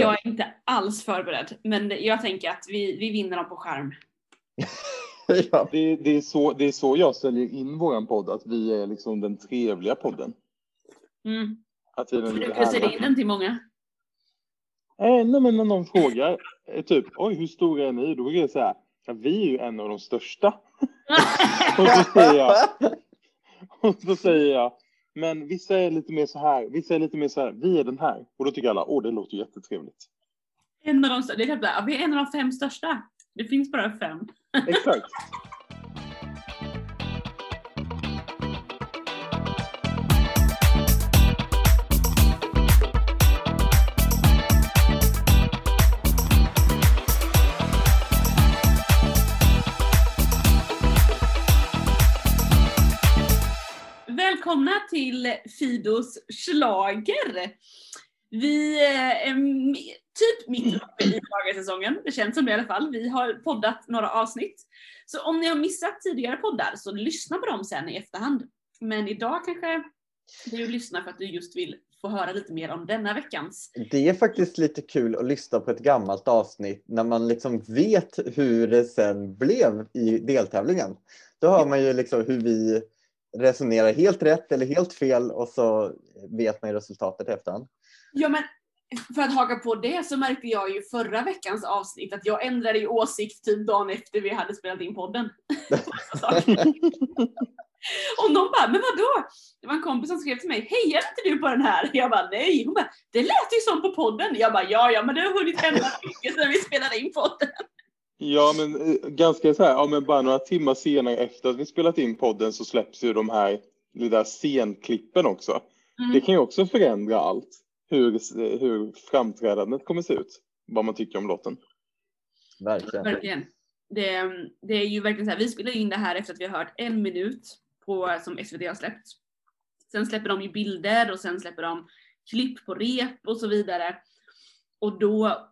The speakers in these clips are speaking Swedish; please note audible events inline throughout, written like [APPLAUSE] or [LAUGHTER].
Jag är inte alls förberedd, men jag tänker att vi, vi vinner dem på skärm. [LAUGHS] ja. Det, det, är så, det är så jag säljer in våran podd, att vi är liksom den trevliga podden. Mm. Att vi är den Brukar du sälja in den till många? Eh, nej, men när någon frågar, eh, typ, oj hur stora är ni? Då är det så här, ja, vi är ju en av de största. [LAUGHS] och så säger jag, och så säger jag, men vissa är lite mer så här, vissa är lite mer så här, vi är den här. Och då tycker alla, åh det låter jättetrevligt. En av de, det är vi är en av de fem största. Det finns bara fem. Exakt. [LAUGHS] till Fidos slager. Vi eh, är mi- typ mitt uppe i schlagersäsongen. Det känns som det i alla fall. Vi har poddat några avsnitt. Så om ni har missat tidigare poddar så lyssna på dem sen i efterhand. Men idag kanske du lyssnar för att du just vill få höra lite mer om denna veckans. Det är faktiskt lite kul att lyssna på ett gammalt avsnitt när man liksom vet hur det sen blev i deltävlingen. Då hör man ju liksom hur vi resonerar helt rätt eller helt fel och så vet man ju resultatet efterhand. Ja men för att haka på det så märkte jag ju förra veckans avsnitt att jag ändrade ju åsikt typ dagen efter vi hade spelat in podden. [LAUGHS] Och någon bara, men vadå? Det var en kompis som skrev till mig, hejar inte du på den här? Jag bara, nej. Hon bara, det lät ju som på podden. Jag bara, ja ja men det har hunnit hända mycket sedan vi spelade in podden. Ja, men eh, ganska så här, ja, men bara några timmar senare efter att vi spelat in podden så släpps ju de här lilla scenklippen också. Mm. Det kan ju också förändra allt. Hur, hur framträdandet kommer se ut. Vad man tycker om låten. Verkligen. Verkligen. Det, det är ju verkligen så här, vi spelar in det här efter att vi har hört en minut på, som SVT har släppt. Sen släpper de ju bilder och sen släpper de klipp på rep och så vidare. Och då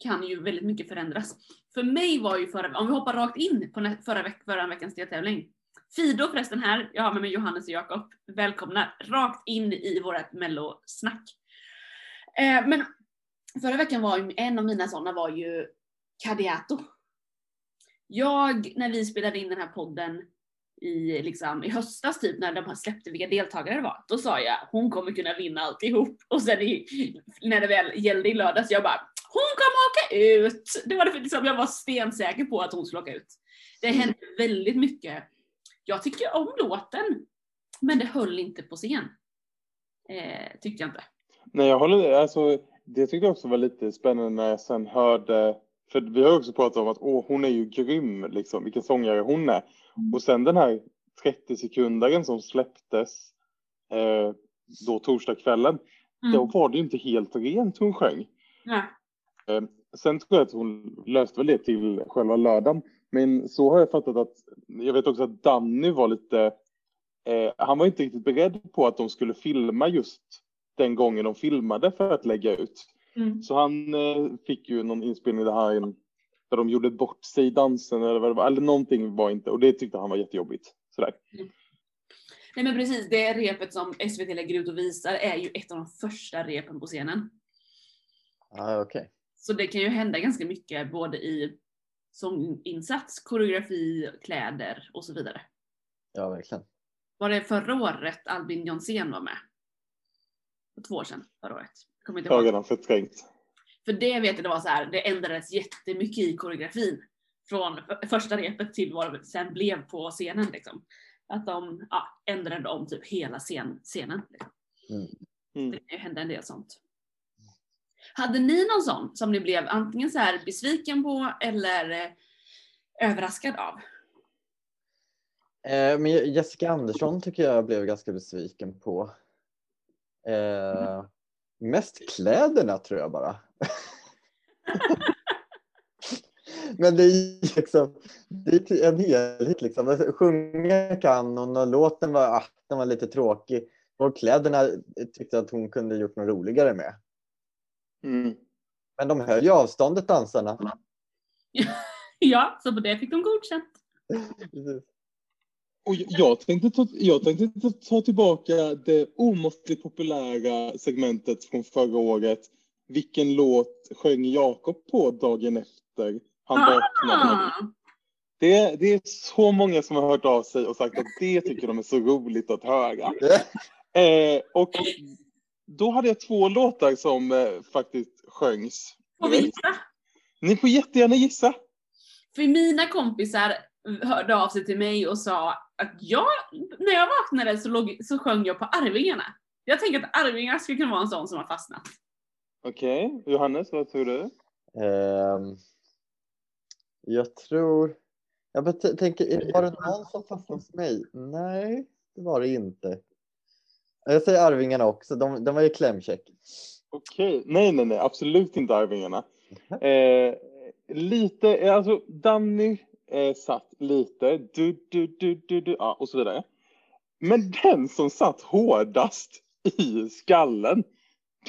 kan ju väldigt mycket förändras. För mig var ju förra, om vi hoppar rakt in på förra, veck, förra veckans deltävling. Fido förresten här, jag har med mig Johannes och Jakob. Välkomna rakt in i vårt mellosnack. Eh, men förra veckan var ju, en av mina sådana var ju Cadiato. Jag, när vi spelade in den här podden i, liksom, i höstas typ när de släppte vilka deltagare det var, då sa jag hon kommer kunna vinna alltihop. Och sen i, när det väl gällde i lördags, jag bara hon kommer åka ut! Det var det liksom, jag var stensäker på att hon skulle åka ut. Det hände väldigt mycket. Jag tycker om låten, men det höll inte på scen. Eh, tyckte jag inte. Nej, jag håller alltså, det tyckte jag också var lite spännande när jag sen hörde, för vi har också pratat om att åh, hon är ju grym, liksom, vilken sångare hon är. Mm. Och sen den här 30 sekundaren som släpptes eh, då torsdagskvällen, Mm. då var det ju inte helt rent hon sjöng. Ja. Eh, sen tror jag att hon löste väl det till själva lördagen. Men så har jag fattat att, jag vet också att Danny var lite, eh, han var inte riktigt beredd på att de skulle filma just den gången de filmade för att lägga ut. Mm. Så han eh, fick ju någon inspelning där, han, där de gjorde bort sig i dansen eller vad det var, eller någonting var inte, och det tyckte han var jättejobbigt. Sådär. Nej men precis, det repet som SVT lägger ut och visar är ju ett av de första repen på scenen. Ah, Okej. Så det kan ju hända ganska mycket både i sånginsats, koreografi, kläder och så vidare. Ja, verkligen. Var det förra året Albin Jonsén var med? För två år sedan, förra året. Kommer inte ihåg. redan förträngt. För det vet jag, det var så här, det ändrades jättemycket i koreografin. Från första repet till vad det sen blev på scenen liksom. Att de ja, ändrade om typ hela scen, scenen. Liksom. Mm. Det kan ju hända en del sånt. Hade ni någon sån som ni blev antingen så här besviken på eller eh, överraskad av? Eh, men Jessica Andersson tycker jag blev ganska besviken på. Eh, mest kläderna tror jag bara. [LAUGHS] Men det är liksom det är en helhet liksom. Sjunga kan hon och låten var, ah, den var lite tråkig. Och kläderna tyckte att hon kunde gjort något roligare med. Mm. Men de höll ju avståndet dansarna. Ja, [LAUGHS] så på det fick de godkänt. Och jag tänkte, ta, jag tänkte ta- ta tillbaka det omåttligt populära segmentet från förra året vilken låt sjöng Jakob på dagen efter han vaknade? Ah, Det, det är så många som har hört av sig och sagt att det tycker de är så roligt att höra. Eh, och då hade jag två låtar som eh, faktiskt sjöngs. får vi gissa? Ni får jättegärna gissa. För mina kompisar hörde av sig till mig och sa att jag, när jag vaknade så, låg, så sjöng jag på Arvingarna. Jag tänker att Arvingarna skulle kunna vara en sån som har fastnat. Okej, Johannes, vad tror du? Ehm, jag tror... Jag tänker, var det någon som fastnade hos mig? Nej, det var det inte. Jag säger Arvingarna också, de, de var ju klämkäck. Okej, nej, nej, nej, absolut inte Arvingarna. Eh, lite, eh, alltså Danny eh, satt lite, du, du, du, du, du, ja, och så vidare. Men den som satt hårdast i skallen,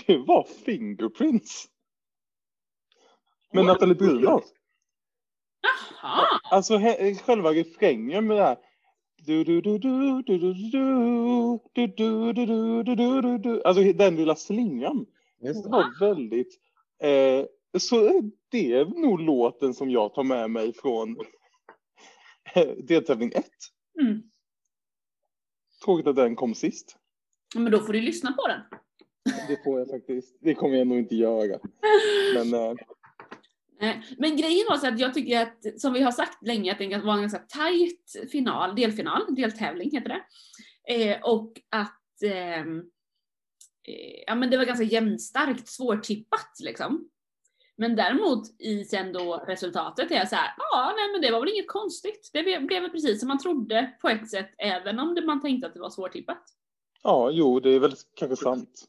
det var Fingerprints. Med. Nathalie Brunhoff. Jaha! Alltså he- själva refrängen med det här. Alltså den lilla slingan. Just Det var väldigt... Eh, så det är nog låten som jag tar med mig från eh, deltävling 1. Mm. Tråkigt att den kom sist. Men då får du lyssna på den. Det får jag faktiskt. Det kommer jag nog inte göra. Men eh, Men grejen var så att jag tycker att, som vi har sagt länge, att det var en ganska tajt final, delfinal, deltävling heter det. Eh, och att ehm, eh, ja, men det var ganska jämnstarkt, svårtippat liksom. Men däremot i sen då resultatet är jag så här, ja nej men det var väl inget konstigt. Det blev blev precis som man trodde på ett sätt, även om det, man tänkte att det var svårtippat. ja, jo, det är väl kanske sant.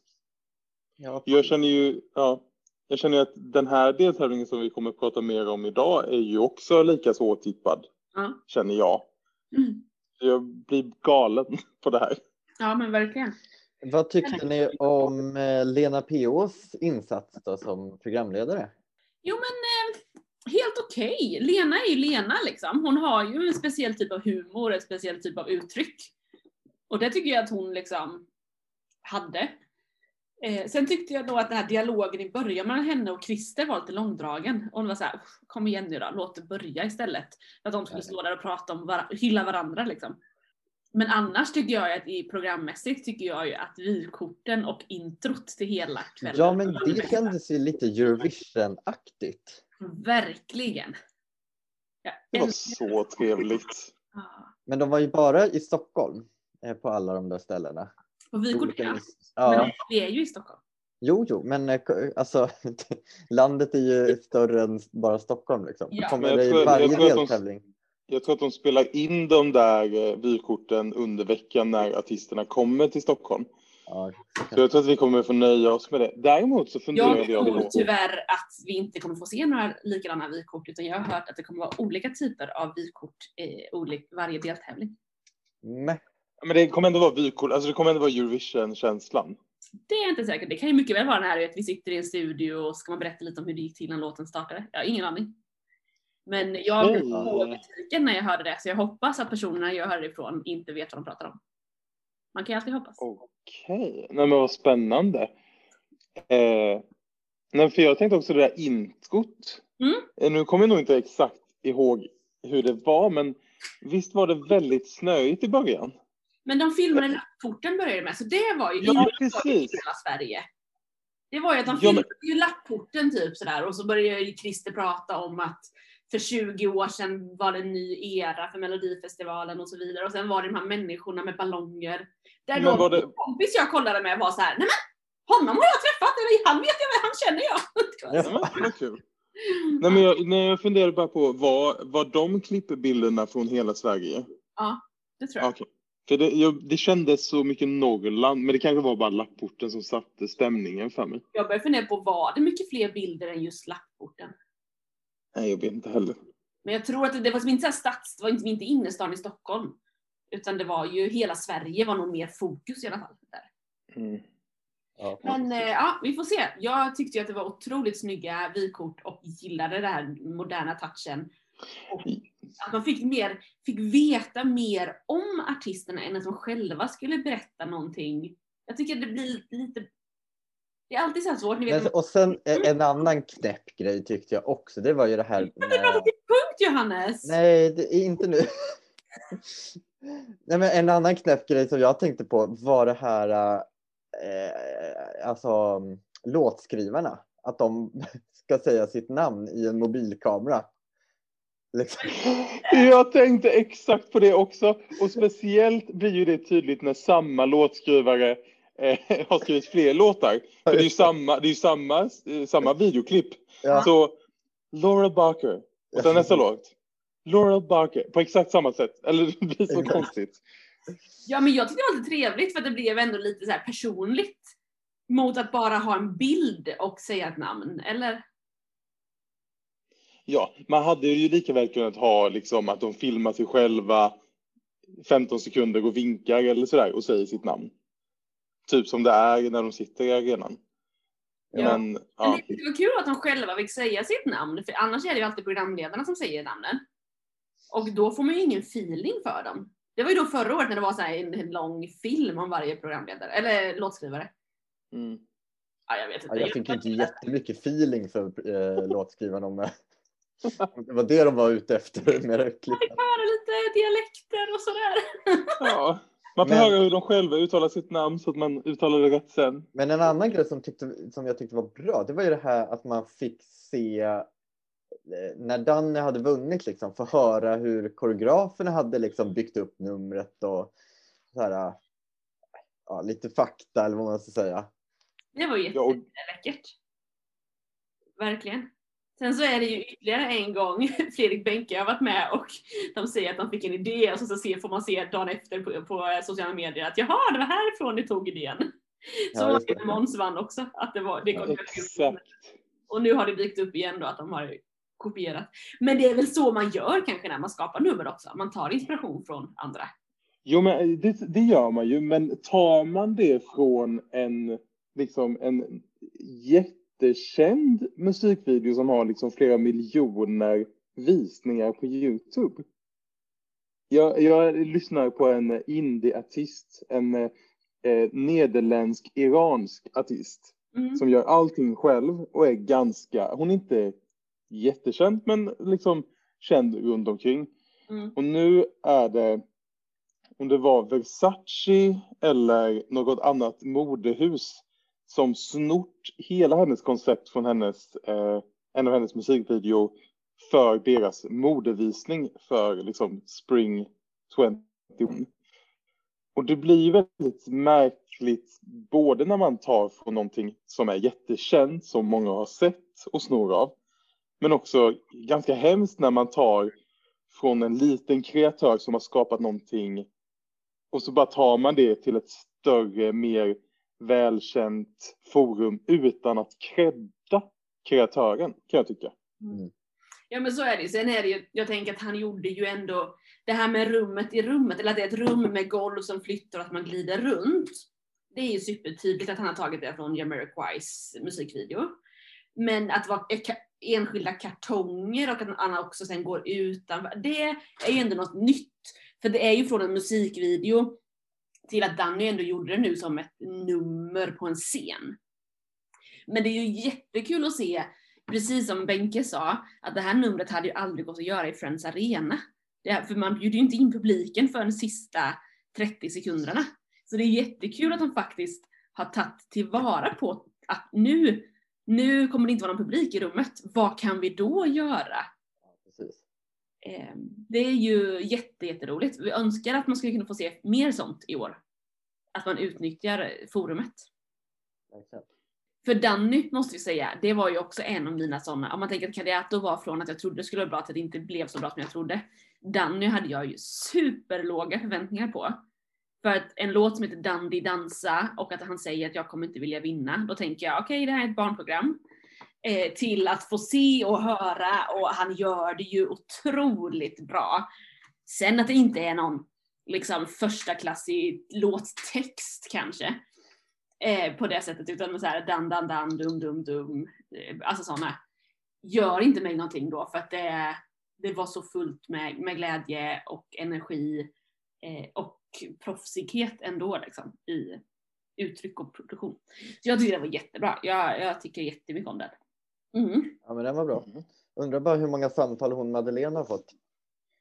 Ja, Jag känner ju, ja, jag känner att den här deltävlingen som vi kommer att prata mer om idag är ju också lika svårtippad, Ja. känner jag. Mm. Jag blir galen på det här. Ja men verkligen. Vad tyckte ni om eh, Lena P.Ås insats då som programledare? Jo men eh, helt okej. Lena är ju Lena liksom. Hon har ju en speciell typ av humor, en speciell typ av uttryck. Och det tycker jag att hon liksom hade. Eh, sen tyckte jag då att den här dialogen i början mellan henne och Christer var lite långdragen. Och hon var såhär, kom igen nu då, låt det börja istället. För att de skulle stå där och prata om, var- hylla varandra liksom. Men annars tycker jag att i programmässigt tycker jag ju att vykorten och introt till hela kvällen Ja, men det kändes ju lite Eurovision-aktigt. Verkligen. Det var så trevligt. Men de var ju bara i Stockholm eh, på alla de där ställena. Och vykort Olika ja. ins- Men Ja, vi är ju i Stockholm. jo, jo, men eh, alltså [LAUGHS] landet är ju större än bara Stockholm liksom. Ja. Kommer det i varje deltävling? Jag tror att de spelar in de där eh, vykorten under veckan när artisterna kommer till Stockholm. Ja, Så jag tror att vi kommer få nöja oss med det. Däremot så funderade Jag jag tror på... tyvärr att vi inte kommer få se några likadana vykort utan jag har hört att det kommer vara olika typer av vykort i varje deltävling. Mäh. Men det kommer ändå vara vykort, alltså det kommer ändå vara Eurovision-känslan. Det är inte säkert. Det kan ju mycket väl vara det här att vi sitter i en studio och ska man berätta lite om hur det gick till när låten startade. Jag har ingen aning. Men jag blev på butiken när jag hörde det så jag hoppas att personerna jag hörde det ifrån inte vet vad de pratar om. Man kan ju alltid hoppas. Okej, nej men vad spännande. Eh, nej, för jag tänkte också det där introt. Mm. Eh, nu kommer jag nog inte exakt ihåg hur det var, men visst var det väldigt snöigt i början? Men de filmade lapporten började med så det var ju Ja, precis. hela Sverige. Det var ju att de Ja, filmade ju lapporten typ sådär och så började ju Christer prata om att för 20 år sedan var det en ny era för Melodifestivalen och så vidare och sen var det de här människorna med ballonger. Där Men var det- kompis jag kollade med var så här, nej men honom har jag träffat, eller han vet jag, han känner jag. [LAUGHS] Ja, men, det var kul. Nej, men jag, nej, jag funderade bara på, var, var de klippbilderna från hela Sverige? Det tror jag. Okej. För det, jag, det kändes så mycket Norrland, men det kanske var bara lapporten som satte stämningen för mig. Jag började fundera på, var det mycket fler bilder än just lapporten? Nej, jag vet inte heller. Men jag tror att det, det var som inte så stads, det var inte, inte innerstan i Stockholm. Utan det var ju hela Sverige var nog mer fokus i alla fall. Där. Mm. Ja. Men eh, ja, vi får se. Jag tyckte ju att det var otroligt snygga vykort och gillade den här moderna touchen. Och att man fick, mer, fick veta mer om artisterna än att de själva skulle berätta någonting. Jag tycker det blir lite... Det är alltid så svårt. Ni vet, och sen en annan knäpp grej tyckte jag också. Det var ju det här Du pratar med... till punkt Johannes! Nej, det är inte nu. Nej, men en annan knäpp grej som jag tänkte på var det här, eh, alltså låtskrivarna. Att de [LAUGHS] ska säga sitt namn i en mobilkamera. Liksom. Jag tänkte exakt på det också. Och speciellt blir ju det tydligt när samma låtskrivare eh, har skrivit fler låtar. För det är ju samma, det är samma, eh, samma videoklipp. Ja. Så Laura Barker. Och sen nästa låt. Laura Barker. På exakt samma sätt. Eller [LAUGHS] det blir så konstigt. Ja men jag tyckte det var lite trevligt för att det blev ändå lite så här personligt. Mot att bara ha en bild och säga ett namn, eller? Ja, man hade ju lika väl kunnat ha liksom att de filmar sig själva 15 sekunder och vinkar eller sådär och säger sitt namn. Typ som det är när de sitter i arenan. Ja. Men, Men ja. det var kul att de själva fick säga sitt namn, för annars är det ju alltid programledarna som säger namnen. Och då får man ju ingen feeling för dem. Det var ju då förra året när det var så här en, en lång film om varje programledare, eller låtskrivare. Mm. Ja, jag vet inte. Ja, jag fick inte jättemycket feeling för eh, låtskrivarna om det. Var det de var ute efter [LAUGHS] med det Jag fick klippet. höra lite dialekter och sådär. Ja. Man får Men- höra hur de själva uttalar sitt namn så att man uttalar det rätt sen. Men en annan grej som, tyckte, som jag tyckte var bra, det var ju det här att man fick se eh, när Danne hade vunnit, liksom, få höra hur koreograferna hade liksom byggt upp numret och så här, ja, lite fakta eller vad man ska säga. Det var ju jätteläckert. Verkligen. Sen så är det ju ytterligare en gång [LAUGHS] Fredrik Benke har varit med och de säger att de fick en idé och så, får man se dagen efter på, på sociala medier att jaha, det var härifrån ni tog idén. Så Ja, var Måns vann också. Att det var, det Ja, kom Exakt. Och nu har det dykt upp igen då att de har kopierat. Men det är väl så man gör kanske när man skapar nummer också. Man tar inspiration från andra. Jo, men det, det gör man ju, men tar man det från en, liksom en jättekänd musikvideo som har liksom flera miljoner visningar på Youtube. Jag, jag lyssnar på en indie-artist, en eh, nederländsk-iransk artist Mm. som gör allting själv och är ganska, hon är inte jättekänd men liksom känd runt omkring. Mm. Och nu är det, om det var Versace eller något annat modehus som snort hela hennes koncept från hennes, eh, en av hennes musikvideor för deras modevisning för liksom Spring 21. Och det blir väldigt märkligt både när man tar från någonting som är jättekänt som många har sett och snor av. Men också ganska hemskt när man tar från en liten kreatör som har skapat någonting och så bara tar man det till ett större, mer välkänt forum utan att credda kreatören kan jag tycka. Ja men så är det. Sen är det ju, jag tänker att han gjorde ju ändå det här med rummet i rummet, eller att det är ett rum med golv som flyttar och att man glider runt. Det är ju supertydligt att han har tagit det från Jamiroquais musikvideo. Men att vara enskilda kartonger och att han också sen går utanför, det är ju ändå något nytt. För det är ju från en musikvideo till att Danny ändå gjorde det nu som ett nummer på en scen. Men det är ju jättekul att se, precis som Benke sa, att det här numret hade ju aldrig gått att göra i Friends Arena. Det här, för man bjuder ju inte in publiken för de sista 30 sekunderna. Så det är jättekul att de faktiskt har tagit tillvara på att nu, nu kommer det inte vara någon publik i rummet. Vad kan vi då göra? Precis. Eh, Det är ju jätte, jätteroligt. Vi önskar att man skulle kunna få se mer sånt i år. Att man utnyttjar forumet. För Danny måste vi säga, det var ju också en av mina sådana, om man tänker att Kadiato var från att jag trodde det skulle vara bra till att det inte blev så bra som jag trodde. Danny hade jag ju superlåga förväntningar på. För att en låt som heter Dandy dansa och att han säger att jag kommer inte vilja vinna, då tänker jag okej det här är ett barnprogram. Eh, till att få se och höra och han gör det ju otroligt bra. Sen att det inte är någon liksom förstaklassig låttext kanske eh, på det sättet utan så här dan dan dan dum dum dum eh, alltså sådana gör inte mig någonting då för att det, det var så fullt med, med glädje och energi eh, och proffsighet ändå liksom i, uttryck och produktion. Så jag tycker det var jättebra. Jag, jag tycker jättemycket om den. Mm. Ja, men den var bra. Mm. Undrar bara hur många samtal hon Madeleine har fått.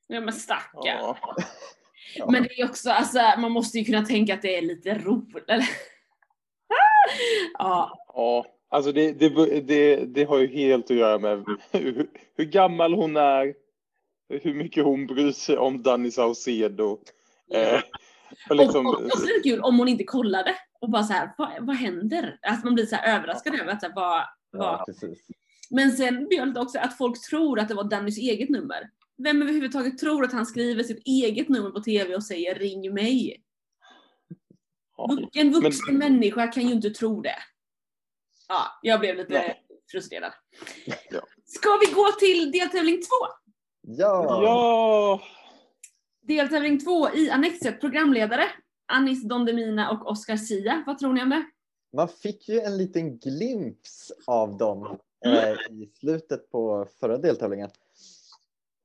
Ja men stackarn. Ja. [LAUGHS] Ja. Men det är också, alltså man måste ju kunna tänka att det är lite roligt. [LAUGHS] ja, Ja, alltså det, det, det, det har ju helt att göra med hur, hur gammal hon är, hur mycket hon bryr sig om Danny Saucedo. Eh, och liksom, och, och också lite kul om hon inte kollade och bara så här, vad, vad händer? Att man blir så här överraskad över att så här, vad, vad. Ja, precis. Men sen blir jag lite också att folk tror att det var Dannys eget nummer. Vem överhuvudtaget tror att han skriver sitt eget nummer på TV och säger ring mig? ja. En vuxen människa kan ju inte tro det. Ja, jag blev lite Nej. frustrerad. Ja. Ska vi gå till deltävling två? Ja. ja, Deltävling två i Annexet, programledare Anis Don Demina och Oscar Sia. Vad tror ni om det? Man fick ju en liten glimt av dem i slutet på förra deltävlingen.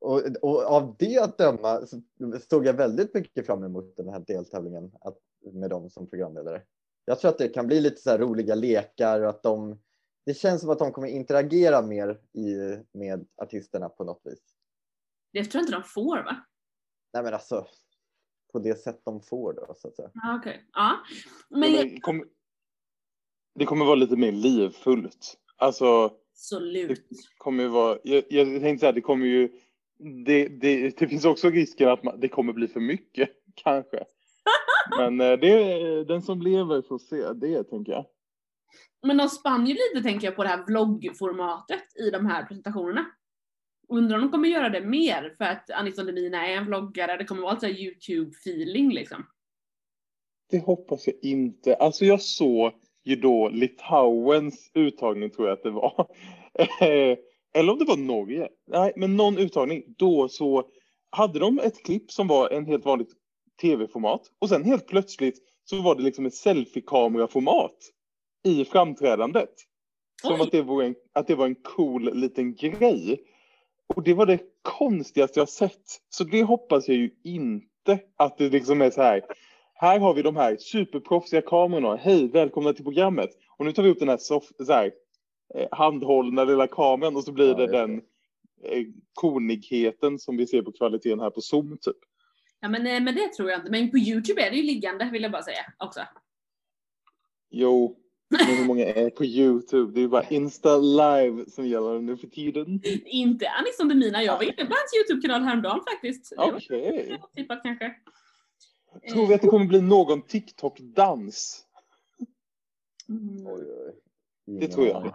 Och, och av det att döma så stod jag väldigt mycket fram emot den här deltävlingen att, med dem som programledare. Jag tror att det kan bli lite så här roliga lekar och att de det känns som att de kommer interagera mer i, med artisterna på något vis. Det tror jag inte de får va? Nej men alltså på det sätt de får då så att säga. Ja, Okej. Ja. Men det, kommer, det kommer vara lite mer livfullt. Alltså, absolut. kommer ju vara, jag, jag tänkte här, det kommer ju, det, det, det finns också risken att man, det kommer bli för mycket, [LAUGHS] kanske. Men eh, det är den som lever får se det, tänker jag. Men de spann ju lite tänker jag på det här vloggformatet i de här presentationerna. Undrar om de kommer göra det mer för att Anis Don Demina är en vloggare, det kommer vara lite YouTube-feeling liksom. Det hoppas jag inte. Alltså jag såg ju då Litauens uttagning tror jag att det var. Eh, Eller om det var Norge. Nej, men någon uttagning. Då så hade de ett klipp som var en helt vanligt tv-format. Och sen helt plötsligt så var det liksom ett selfie-kamera-format i framträdandet. Som att det, var en, att det var en cool liten grej. Och det var det konstigaste jag sett. Så det hoppas jag ju inte att det liksom är så här. Här har vi de här superproffsiga kamerorna. Hej, välkomna till programmet. Och nu tar vi upp den här, soff, så här eh, handhållna lilla kameran och så blir Ja, det det. den eh, konigheten som vi ser på kvaliteten här på Zoom typ. Ja men, eh, men det tror jag inte. Men på YouTube är det ju liggande vill jag bara säga också. Jo, men hur många är på YouTube? Det är ju bara Insta live som gäller nu för tiden. Inte Anis Don Demina, jag var inne på hans YouTube-kanal häromdagen faktiskt. Det var Okej. tippat kanske. Tror vi att det kommer bli någon TikTok-dans? Mm. Oj, oj. Det tror jag. Det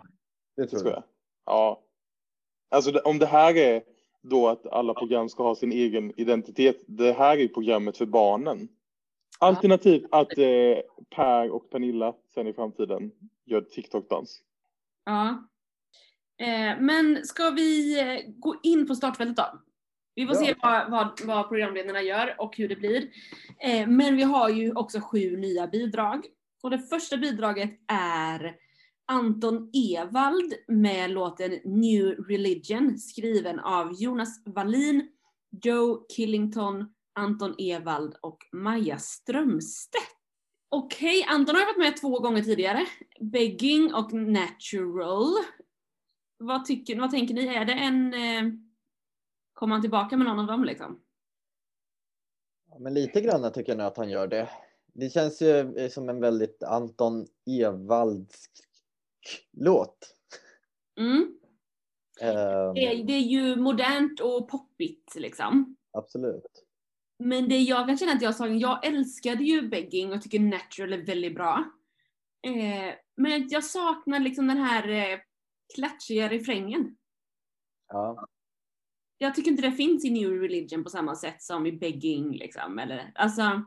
Det tror tror jag. jag. Ja. Alltså om det här är då att alla program ska ha sin egen identitet. Det här är programmet för barnen. Alternativt att eh, Per och Pernilla sen i framtiden gör TikTok-dans. Ja. Eh, men ska vi eh, gå in på startfältet då? Vi får Ja. se vad, vad, vad programledarna gör och hur det blir. Eh, men vi har ju också sju nya bidrag. Och det första bidraget är Anton Ewald med låten New Religion skriven av Jonas Wallin, Joe Killington, Anton Ewald och Maja Strömstedt. Okej, Anton har varit med två gånger tidigare. Begging och Natural. Vad, tycker, vad tänker ni? Är det en... Eh, kommer han tillbaka med någon av dem liksom? Ja, men lite grann tycker jag nog att han gör det. Det känns ju eh, som en väldigt Anton Ewaldsk låt. Mm. Ehm, Det, är, det är ju modernt och poppigt liksom. absolut. Men det jag kan känna att jag sa, jag älskade ju Begging och tycker Natural är väldigt bra. Eh, men jag saknar liksom den här eh, klatschiga refrängen. Ja. Jag tycker inte det finns i New Religion på samma sätt som i Begging liksom. Eller, alltså,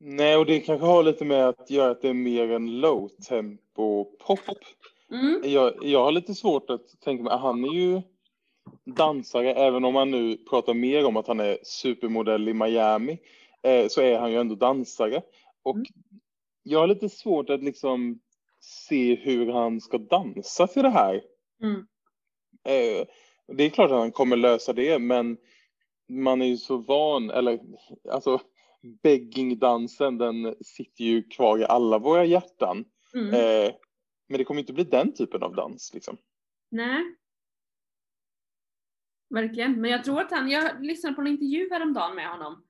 Nej, och det kanske har lite med att göra att det är mer en low tempo pop. mm, Jag, jag har lite svårt att tänka mig, han är ju dansare, även om han nu pratar mer om att han är supermodell i Miami, eh, så är han ju ändå dansare. Och Mm. jag har lite svårt att liksom se hur han ska dansa till det här. mm. Eh, det är klart att han kommer lösa det, men man är ju så van, eller alltså begging-dansen, den sitter ju kvar i alla våra hjärtan. Mm. Eh, men det kommer inte bli den typen av dans liksom. Nej. Verkligen. Men jag tror att han, jag lyssnade på en intervju häromdagen med honom.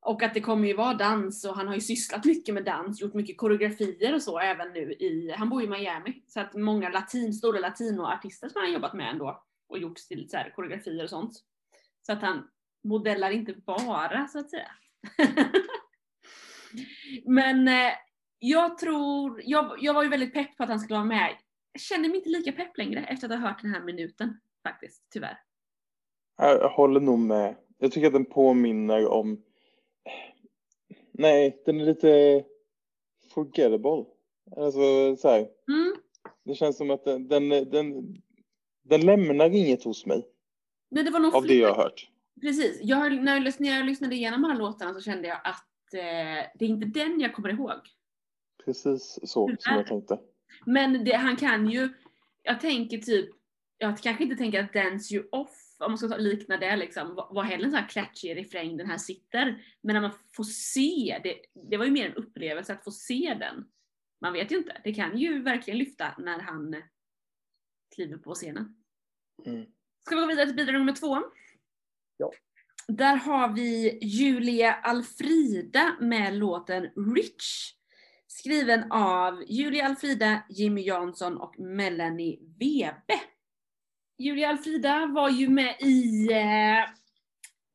Och att det kommer ju vara dans och han har ju sysslat mycket med dans, gjort mycket koreografier och så även nu i, han bor i Miami. Så att många latin, stora latinoartister som han har jobbat med ändå och gjort till så här, koreografier och sånt. Så att han modellar inte bara så att säga. [LAUGHS] Men eh, jag tror, jag, jag var ju väldigt pepp på att han skulle vara med. Jag känner mig inte lika pepp längre efter att ha hört den här minuten faktiskt, tyvärr. Jag håller nog med. Jag tycker att den påminner om... Nej, den är lite forgettable. Alltså så här. Mm. Det känns som att den, den, den, den lämnar inget hos mig Men det var nog av det jag har hört. Precis. Jag, när, jag, när jag lyssnade igenom här låtarna så kände jag att eh, det är inte den jag kommer ihåg. Precis så som jag tänkte. Men det, han kan ju, jag tänker typ, jag kanske inte tänker att Dance You Off, om man ska ta- likna det liksom, var var heller en sån här klatschig refräng den här sitter. Men när man får se, det, det var ju mer en upplevelse att få se den. Man vet ju inte, det kan ju verkligen lyfta när han kliver på scenen. Mm. Ska vi gå vidare till bidrag nummer två? Ja. Där har vi Julia Alfrida med låten Rich. Skriven av Julia Alfrida, Jimmy Jansson och Melanie Webe. Julia Alfrida var ju med i eh,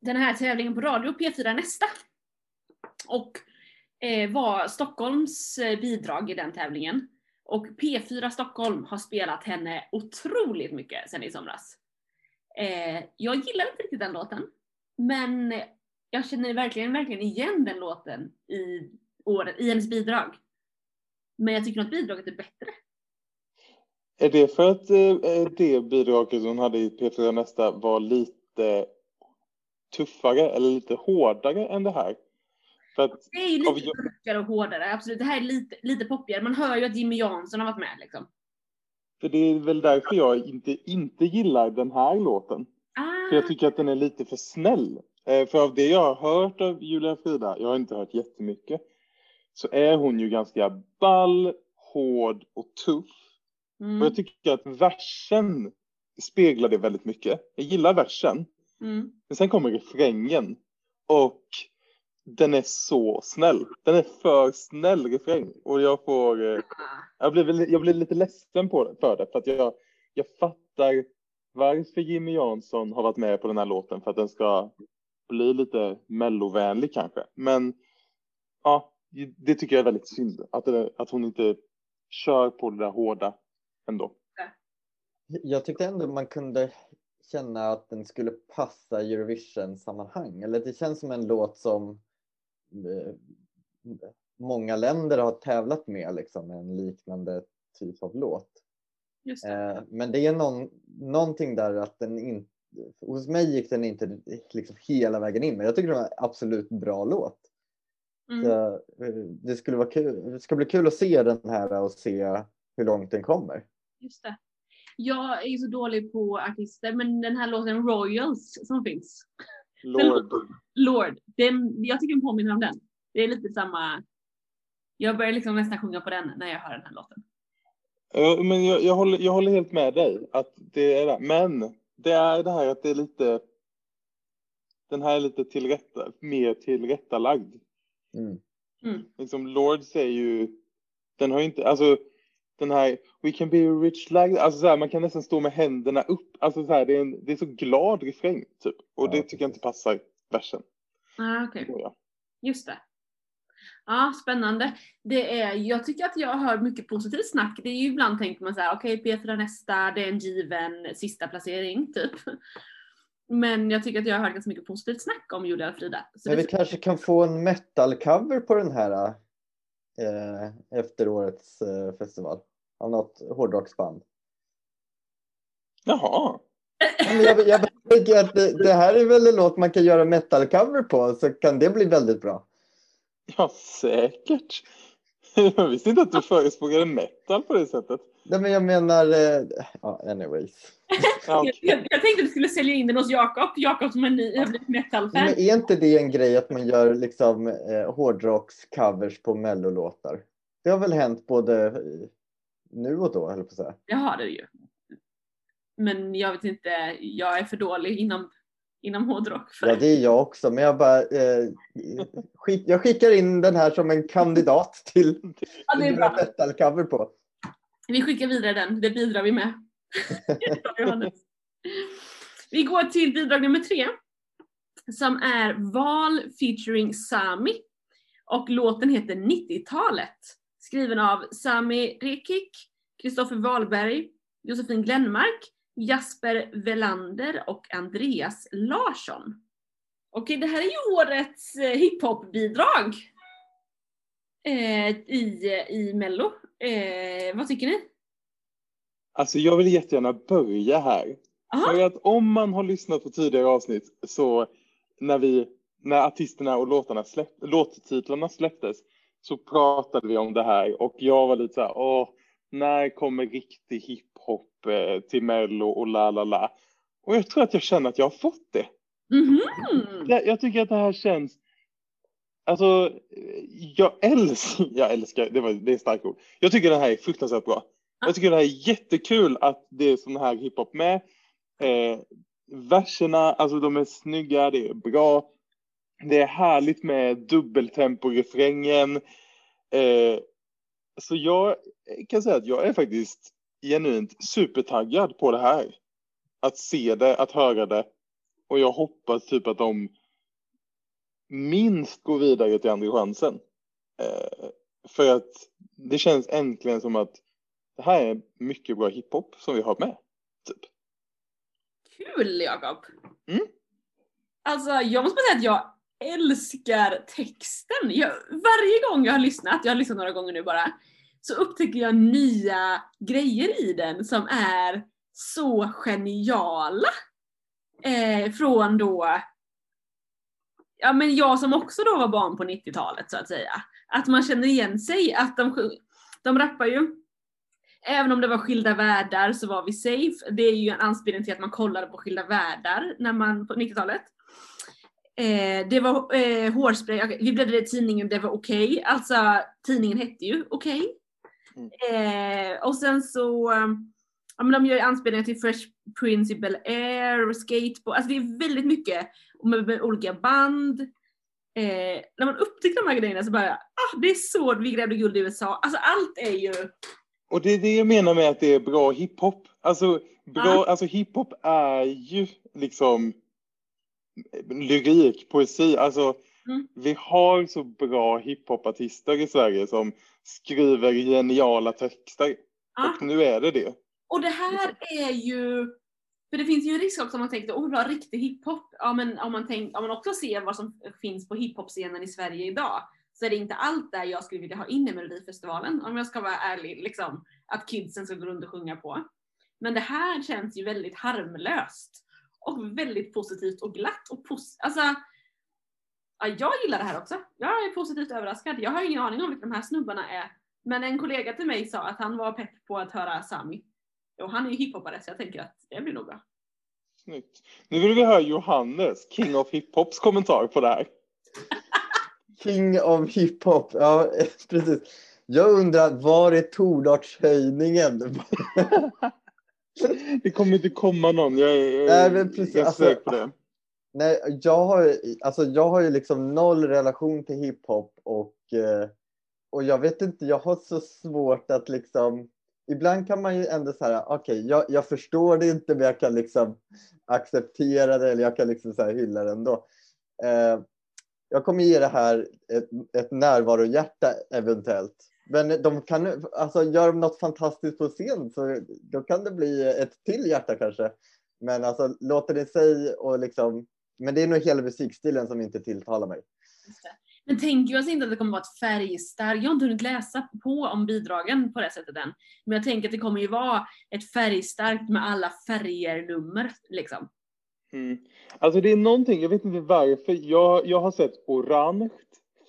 den här tävlingen på radio, P4 Nästa. Och eh, var Stockholms eh, bidrag i den tävlingen. Och P4 Stockholm har spelat henne otroligt mycket sen i somras. Eh, jag gillar inte riktigt den låten. Men jag känner verkligen, verkligen igen den låten i, året, i hennes bidrag. Men jag tycker att bidraget är bättre. Är det för att eh, det bidraget hon hade i P4 Nästa var lite tuffare eller lite hårdare än det här? För att, Det är ju lite vi- rockigare och hårdare, absolut. Det här är lite, lite poppigare. Man hör ju att Jimmy Jansson har varit med liksom. för det är väl därför jag inte, inte gillar den här låten. För Ah, jag tycker att den är lite för snäll. Eh, För av det jag har hört av Julia Frida, jag har inte hört jättemycket, så är hon ju ganska ball, hård och tuff. Och mm, jag tycker att versen speglar det väldigt mycket. Jag gillar versen, mm. men sen kommer refrängen. Och den är så snäll. Den är för snäll refräng. Och jag får... eh, Jag blir, jag blir lite ledsen på det, för det. För att jag, jag fattar varför Jimmy Jansson har varit med på den här låten. För att den ska bli lite mellovänlig kanske. Men ja, det tycker jag är väldigt synd. Att, det, att hon inte kör på det där hårda ändå. Jag tyckte ändå man kunde känna att den skulle passa Eurovision-sammanhang. Eller det känns som en låt som många länder har tävlat med, liksom, en liknande typ av låt. det. Eh, men det är någon, någonting där att den inte, hos mig gick den inte liksom hela vägen in. Men jag tycker det var en absolut bra låt. Mm. Så, eh, det, skulle vara kul, det ska bli kul att se den här och se hur långt den kommer. Just det. Jag är så dålig på artister, men den här låten Royals som finns, Lord. Lord, den, jag tycker den påminner om den. Det är lite samma, jag börjar liksom nästan sjunga på den när jag hör den här låten. Ja, men jag, jag, håller, jag håller helt med dig att det är det. Men det är det här att det är lite. Den här är lite tillrätta, mer tillrättalagd. Mm. Mm. Liksom Lords är ju. Den har ju inte, alltså den här We can be rich like, alltså så här, man kan nästan stå med händerna upp. Alltså så här, det är en, det är så glad refräng typ. Och Ja, det tycker jag inte passar versen. Ah, okej. tror jag. Just det. Ja, spännande. Det är, jag tycker att jag hör mycket positivt snack. Det är ju ibland tänker man så här, okej Petra nästa, det är en given sista placering typ. Men jag tycker att jag har hört ganska mycket positivt snack om Julia och Frida. Så Men vi kanske kan få en metal-cover på den här eh, efter årets eh, festival. Av något hårdrocksband. Jaha. Ja, men jag, jag tänker att det, det här är väl en låt man kan göra metal-cover på så kan det bli väldigt bra. Ja, säkert. Jag visste inte att du förespråkade metal på det sättet. Nej, men jag menar, eh, ja, anyways. Ja, Jag, jag, jag tänkte att du skulle sälja in den hos Jakob. Jakob som är ny, har blivit metalfan. Men är inte det en grej att man gör liksom eh, hårdrockscovers på mellolåtar? Det har väl hänt både eh, nu och då, höll på att säga. Det har du ju. Men jag vet inte, jag är för dålig inom, inom hårdrock. För Ja, det är jag också, men jag bara eh, skick, jag skickar in den här som en kandidat till Ja, det metal-cover på. Vi skickar vidare den, det bidrar vi med. [LAUGHS] Vi går till bidrag nummer tre. Som är Val featuring Sami. Och låten heter 90-talet. Skriven av Sami Rekik, Kristoffer Wahlberg, Josefin Glenmark, Jasper Velander och Andreas Larsson. Okej, det här är ju årets eh, hiphop-bidrag. Eh, i, I Mello. Eh, vad tycker ni? Alltså jag vill jättegärna börja här. Aha. För att om man har lyssnat på tidigare avsnitt så när vi, när artisterna och låtarna släpp, låttitlarna släpptes så pratade vi om det här och jag var lite så här, åh, när kommer riktig hiphop eh, till Mello och la la la. Och jag tror att jag känner att jag har fått det. Mhm. Jag, jag tycker att det här känns, alltså jag älskar, [LAUGHS] jag älskar, det, var, det är starkt ord. Jag tycker det här är fruktansvärt bra. Jag tycker det här är jättekul att det är sån här hiphop med. Eh, verserna, alltså de är snygga, det är bra. Det är härligt med dubbeltempo-refrängen. Eh, så jag kan säga att jag är faktiskt genuint supertaggad på det här. Att se det, att höra det. Och jag hoppas typ att de minst går vidare till andra chansen. Eh, för att det känns äntligen som att det här är mycket bra hiphop som vi har med. Typ. Kul Jakob! Mm. Alltså jag måste bara säga att jag älskar texten. Jag, varje gång jag har lyssnat, jag har lyssnat några gånger nu bara, så upptäcker jag nya grejer i den som är så geniala. Eh, från då, ja men jag som också då var barn på 90-talet så att säga. Att man känner igen sig, att de, de rappar ju Även om det var skilda världar så var vi safe. Det är ju en anspelning till att man kollade på skilda världar när man, på 90-talet. Eh, det var eh, hårspray, vi bläddrade i tidningen, det var okej. Alltså tidningen hette ju okej. Eh, och sen så, ja men de gör anspelningar till Fresh Prince i Bel-Air och Skateboard. Alltså det är väldigt mycket med, med olika band. Eh, när man upptäcker de här grejerna så bara, ah det är så vi grävde guld i USA. Alltså allt är ju Och det är det jag menar med att det är bra hiphop. Alltså, bra, Ja. alltså hiphop är ju liksom lyrik, poesi. Alltså, Mm. vi har så bra hiphopartister i Sverige som skriver geniala texter. Ja. Och nu är det det. Och det här är ju, för det finns ju en risk också om man tänker, åh oh, bra riktig hiphop. Ja men om man, tänk, om man också ser vad som finns på hiphop-scenen i Sverige idag, så är det inte allt där jag skulle vilja ha in i Melodifestivalen, om jag ska vara ärlig, liksom, att kidsen ska gå runt och sjunga på. Men det här känns ju väldigt harmlöst. Och väldigt positivt och glatt och pos- alltså, ja, jag gillar det här också. Jag är positivt överraskad. Jag har ingen aning om vilka de här snubbarna är. Men en kollega till mig sa att han var pepp på att höra Sami. Och han är ju hiphopare så jag tänker att det blir nog bra. Snyggt. Nu vill vi höra Johannes, King of Hiphops kommentar på det här. [LAUGHS] King of hiphop, ja [LAUGHS] precis. Jag undrar, var är tordartshöjningen? [LAUGHS] Det kommer inte komma någon. Jag är, Nej, men precis, jag är alltså- säker på det. Nej, jag har, alltså, jag har ju liksom noll relation till hiphop och, eh, och jag vet inte, jag har så svårt att liksom Ibland kan man ju ändå säga, okej, jag, jag förstår det inte men jag kan liksom acceptera det eller jag kan liksom så här hylla det ändå. Eh, jag kommer ge det här ett, ett närvarohjärta eventuellt. Men de kan, alltså gör de något fantastiskt på scen så då kan det bli ett till hjärta kanske. Men alltså låter det sig och liksom, men det är nog hela musikstilen som inte tilltalar mig. Men tänker jag alltså inte att det kommer vara ett färgstarkt, jag har inte hunnit läsa på om bidragen på det sättet än. Men jag tänker att det kommer ju vara ett färgstarkt med alla färger-nummer liksom. Mm. Alltså det är någonting, jag vet inte varför, jag, jag har sett orange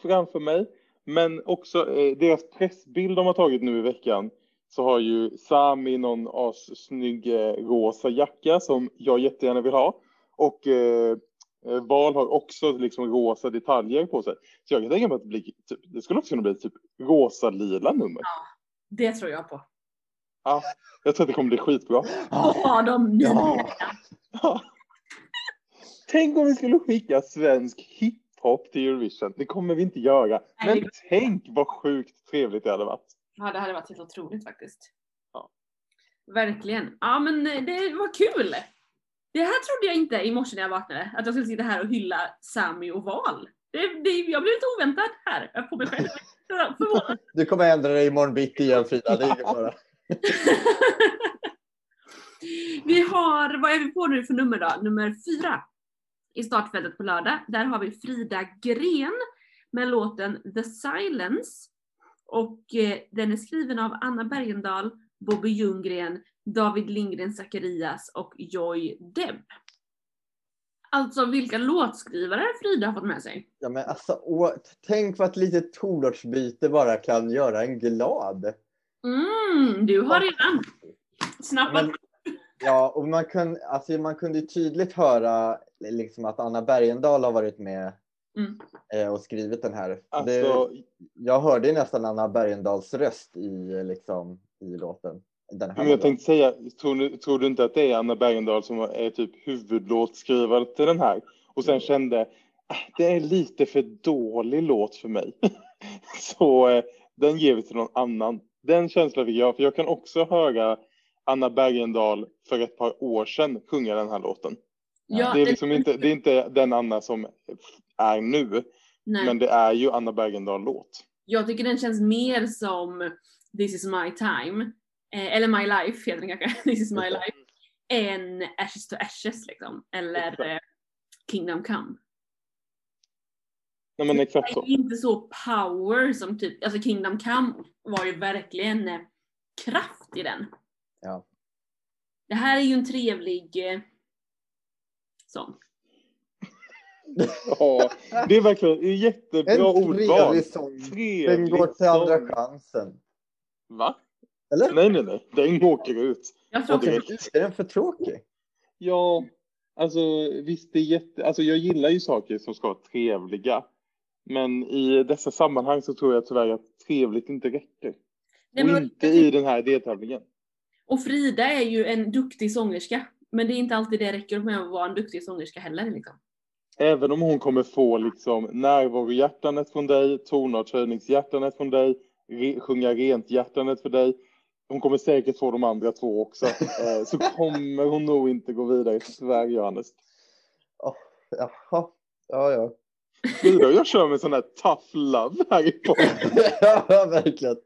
framför mig. Men också eh, deras pressbild de har tagit nu i veckan så har ju Sami någon assnygg eh, rosa jacka som jag jättegärna vill ha. Och eh, eh, Val har också liksom rosa detaljer på sig. Så jag kan tänka mig att det, blir, typ, det skulle också kunna bli typ rosa-lila nummer. Det tror jag på. Ja, jag tror att det kommer bli skitbra. Och ha dem. Ja. Ja. Tänk om vi skulle skicka svensk hiphop till Eurovision. Det kommer vi inte göra. Nej, Men det- tänk vad sjukt trevligt det hade varit. Ja, det hade varit helt otroligt faktiskt. Ja. Verkligen. Ja, men det var kul. Det här trodde jag inte i morse när jag vaknade, att jag skulle sitta här och hylla Sami och Val. Det, det, jag blev lite oväntad här på mig själv. [LAUGHS] Du kommer ändra dig imorgon bitti igen Frida. Det är ingen fara. [LAUGHS] vi har, vad är vi på nu för nummer då? Nummer fyra i startfältet på lördag. Där har vi Frida Gren med låten The Silence. Och eh, den är skriven av Anna Bergendahl, Bobby Ljunggren, David Lindgren Zacharias och Joy Deb. Alltså vilka låtskrivare Frida har fått med sig. Ja, men alltså, åh, tänk vad ett litet tonartsbyte bara kan göra en glad. Mm, du har redan snappat Men, ja, och man, kun, alltså, man kunde tydligt höra liksom, att Anna Bergendahl har varit med Mm. eh, och skrivit den här. det, Alltså, jag hörde nästan Anna Bergendahls röst i, liksom, i låten. Den här men jag tänkte säga, tror du, tror du inte att det är Anna Bergendahl som är typ huvudlåtskrivare till den här? Och sen kände, "Ah, det är lite för dålig låt för mig. [LAUGHS] Så eh, den ger vi till någon annan. Den känslan fick jag, för jag kan också höra Anna Bergendahl för ett par år sedan sjunga den här låten. Ja, Det är liksom inte, det är inte den Anna som är nu, nej. men det är ju Anna Bergendahl-låt. Jag tycker den känns mer som This is my time, eh, eller My life heter den kanske, [LAUGHS] This is my life, än Ashes to Ashes liksom, eller eh, Kingdom come. Nej men exakt Det så. är ju inte så power som typ, alltså Kingdom come var ju verkligen eh, kraft i den. Ja. Det här är ju en trevlig eh, sång. Ja, det är verkligen är jättebra En ordval. trevlig sång. Den Trevlig går till andra sång. chansen. Va? Eller? Nej, nej, nej. Den åker ut. Jag tror också Är den för tråkig? Ja, alltså visst det är jätte... Alltså jag gillar ju saker som ska vara trevliga. Men i dessa sammanhang så tror jag tyvärr att trevligt inte räcker. Nej, Och men- inte i den här deltävlingen. Och Frida är ju en duktig sångerska. Men det är inte alltid det räcker med att vara en duktig sångerska heller. Liksom. Även om hon kommer få liksom närvarohjärtanet från dig, tonartshöjningshjärtanet från dig, re, sjunga rent hjärtanet för dig. Hon kommer säkert få de andra två också. [LAUGHS] Eh, så kommer hon nog inte gå vidare, tyvärr Johannes. Jaha. Ja, ja. Frida, jag kör med sån här tough love här i podden. [LAUGHS] ja, verkligen.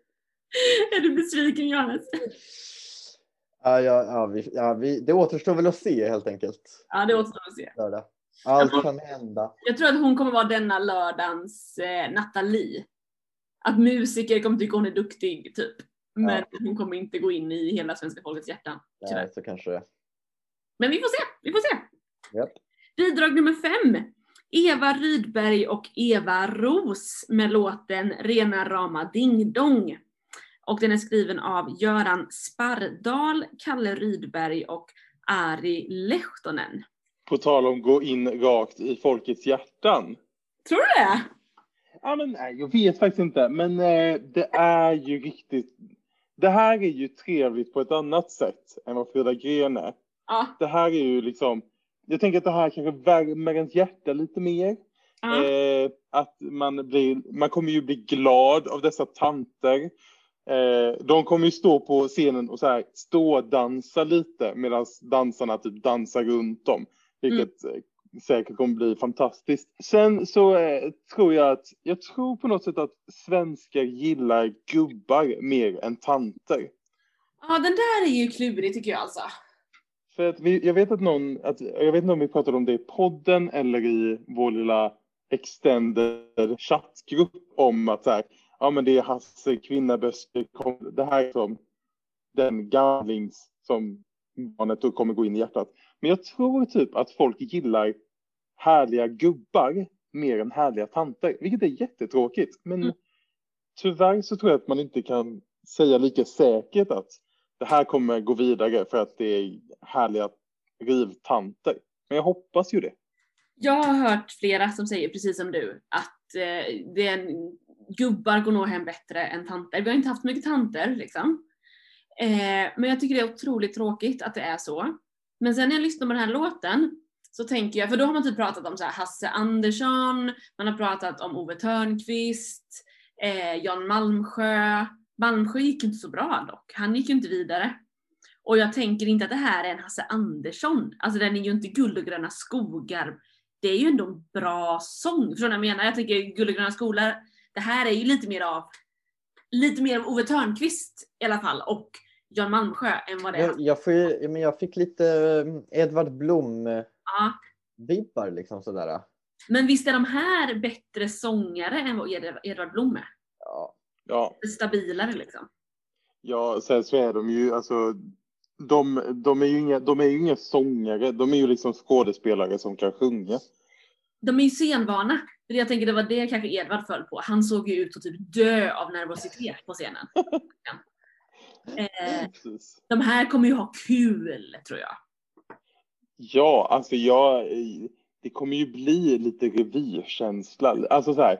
Är du besviken Johannes? Ja, ja, ja, vi, ja vi, det återstår väl att se helt enkelt. Ja, det återstår att se. Lördag. Allt kan hända. Jag tror att hon kommer vara denna lördagens eh, Nathalie. Att musiker kommer tycka hon är duktig, typ. Men hon kommer inte gå in i hela svenska folkets hjärtan. Tyvärr. Nej, så kanske det. Men vi får se, vi får se. Japp. Bidrag nummer fem. Eva Rydberg och Eva Ros med låten Rena rama ding dong. Och den är skriven av Göran Spardal, Kalle Rydberg och Ari Lehtonen. På tal om gå in rakt i folkets hjärtan. Tror du det? Ja, men nej, jag vet faktiskt inte. Men eh, det är ju riktigt. Det här är ju trevligt på ett annat sätt än vad Frida Gren är. Ja. Det här är ju liksom. Jag tänker att det här kanske värmer ens hjärta lite mer. ja. Eh, att man blir, man kommer ju bli glad av dessa tanter. Eh, de kommer ju stå på scenen och så här stå och dansa lite medan dansarna typ dansar runt dem. Vilket eh, säkert kommer bli fantastiskt. Sen så eh, tror jag att, jag tror på något sätt att svenskar gillar gubbar mer än tanter. ja, den där är ju klurig tycker jag alltså. För att vi, jag vet att någon, att, jag vet inte om vi pratade om det i podden eller i vår lilla extended chattgrupp om att så här, ja men det är Hasse Kvinnaböske, kom- det här är som den gamlings som barnet då kommer gå in i hjärtat. Men jag tror typ att folk gillar härliga gubbar mer än härliga tanter, vilket är jättetråkigt. Men Mm. tyvärr så tror jag att man inte kan säga lika säkert att det här kommer gå vidare för att det är härliga rivtanter. Men jag hoppas ju det. Jag har hört flera som säger precis som du att eh, det är en, gubbar går nog hem bättre än tanter. Vi har inte haft mycket tanter liksom. Eh, men jag tycker det är otroligt tråkigt att det är så. Men sen när jag lyssnar på den här låten så tänker jag, för då har man typ pratat om så här Hasse Andersson, man har pratat om Ove Törnqvist, eh, Jan Malmsjö. Malmsjö gick inte så bra dock, han gick ju inte vidare. Och jag tänker inte att det här är en Hasse Andersson, alltså den är ju inte guld och gröna skogar. Det är ju ändå en bra sång, förstår ni vad jag menar? Jag tänker guld och gröna skogar, det här är ju lite mer av, lite mer av Ove Törnqvist i alla fall och Jan Malmsjö än vad det är. Jag, jag, får ju, men jag fick lite eh, Edvard Blom-vibbar Ja. liksom sådär. Men visst är de här bättre sångare än vad Ed- Edvard Blom är? Ja. Ja, Stabilare liksom. ja sen så är de ju alltså de, de, är ju inga, de är ju inga sångare, de är ju liksom skådespelare som kan sjunga. De är ju scenvana. Jag tänker det var det kanske Edvard föll på. Han såg ju ut att typ dö av nervositet på scenen. [LAUGHS] Eh, de här kommer ju ha kul, tror jag. Ja, alltså jag, det kommer ju bli lite revirkänsla. Alltså så här,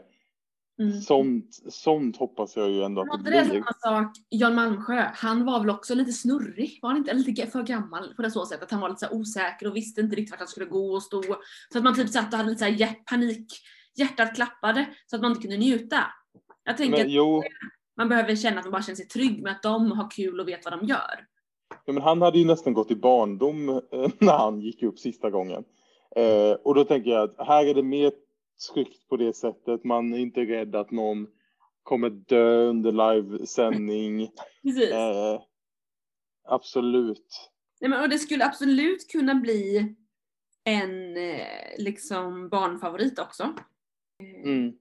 Mm. sånt, sånt hoppas jag ju ändå att det blir. samma sak, Jan Malmsjö, han var väl också lite snurrig? Var han inte lite för gammal på det så sättet? Att han var lite osäker och visste inte riktigt vart han skulle gå och stå. Så att man typ satt och hade lite så här panik, hjärtat klappade så att man inte kunde njuta. Jag tänker Men, att jo, man behöver känna att man bara känner sig trygg med att de har kul och vet vad de gör. ja, men han hade ju nästan gått i barndom eh, [LAUGHS] när han gick upp sista gången. Eh, och då tänker jag att här är det mer tryggt på det sättet. Man är inte rädd att någon kommer dö under livesändning. [LAUGHS] Precis. Eh, absolut. Nej, men, och det skulle absolut kunna bli en eh, liksom barnfavorit också. Mm.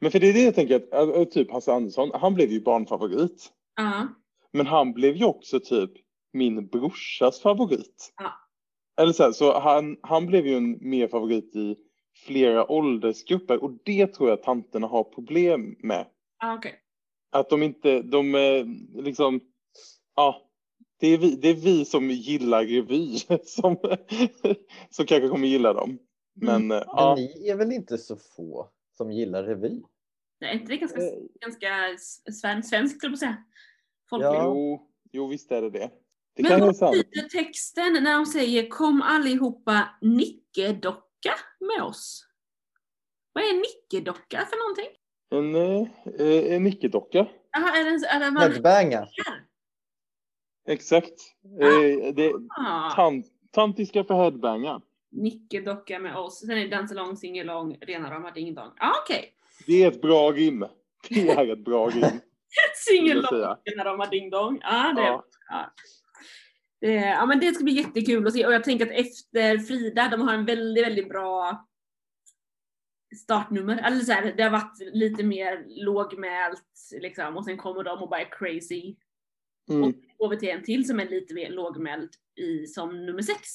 Men för det är det jag tänker att, äh, typ Hasse Andersson, han blev ju barnfavorit. Ja. Men han blev ju också typ min brorsas favorit. Ja. Eller så, här, så han, han blev ju en mer favorit i flera åldersgrupper och det tror jag tanterna har problem med. Ah, okej. Att de inte, de eh, liksom, ja, det är vi, det är vi som gillar revy [LAUGHS] som, som kanske kommer gilla dem. Men eh, Men ja, ni är väl inte så få som gillar revy? Nej, inte det är ganska, Eh. ganska sven, svenskt, skulle jag säga. Folk Ja. jo, jo visst är det det. Det Men vad betyder texten när de säger kom allihopa nickedocka med oss? Vad är nickedocka för någonting? En, eh, en nickedocka. Jaha, är det, en- är det man Headbanga. Exakt. Eh, det, Ah, tant, tantiska för headbangar. nickedocka med oss. Sen är det dansalong, singalong, rena rama ding dong. Ja, ah, okej. Det är ett bra rim. Det är ett bra rim. [LAUGHS] säga. rena rama ding dong. Ja, det, Ja. ja. Det, ja, men det ska bli jättekul att se och jag tänker att efter Frida, de har en väldigt, väldigt bra startnummer. Eller så här, det har varit lite mer lågmält liksom och sen kommer de och bara är crazy. Mm. Och till en till som är lite mer lågmäld i, som nummer sex.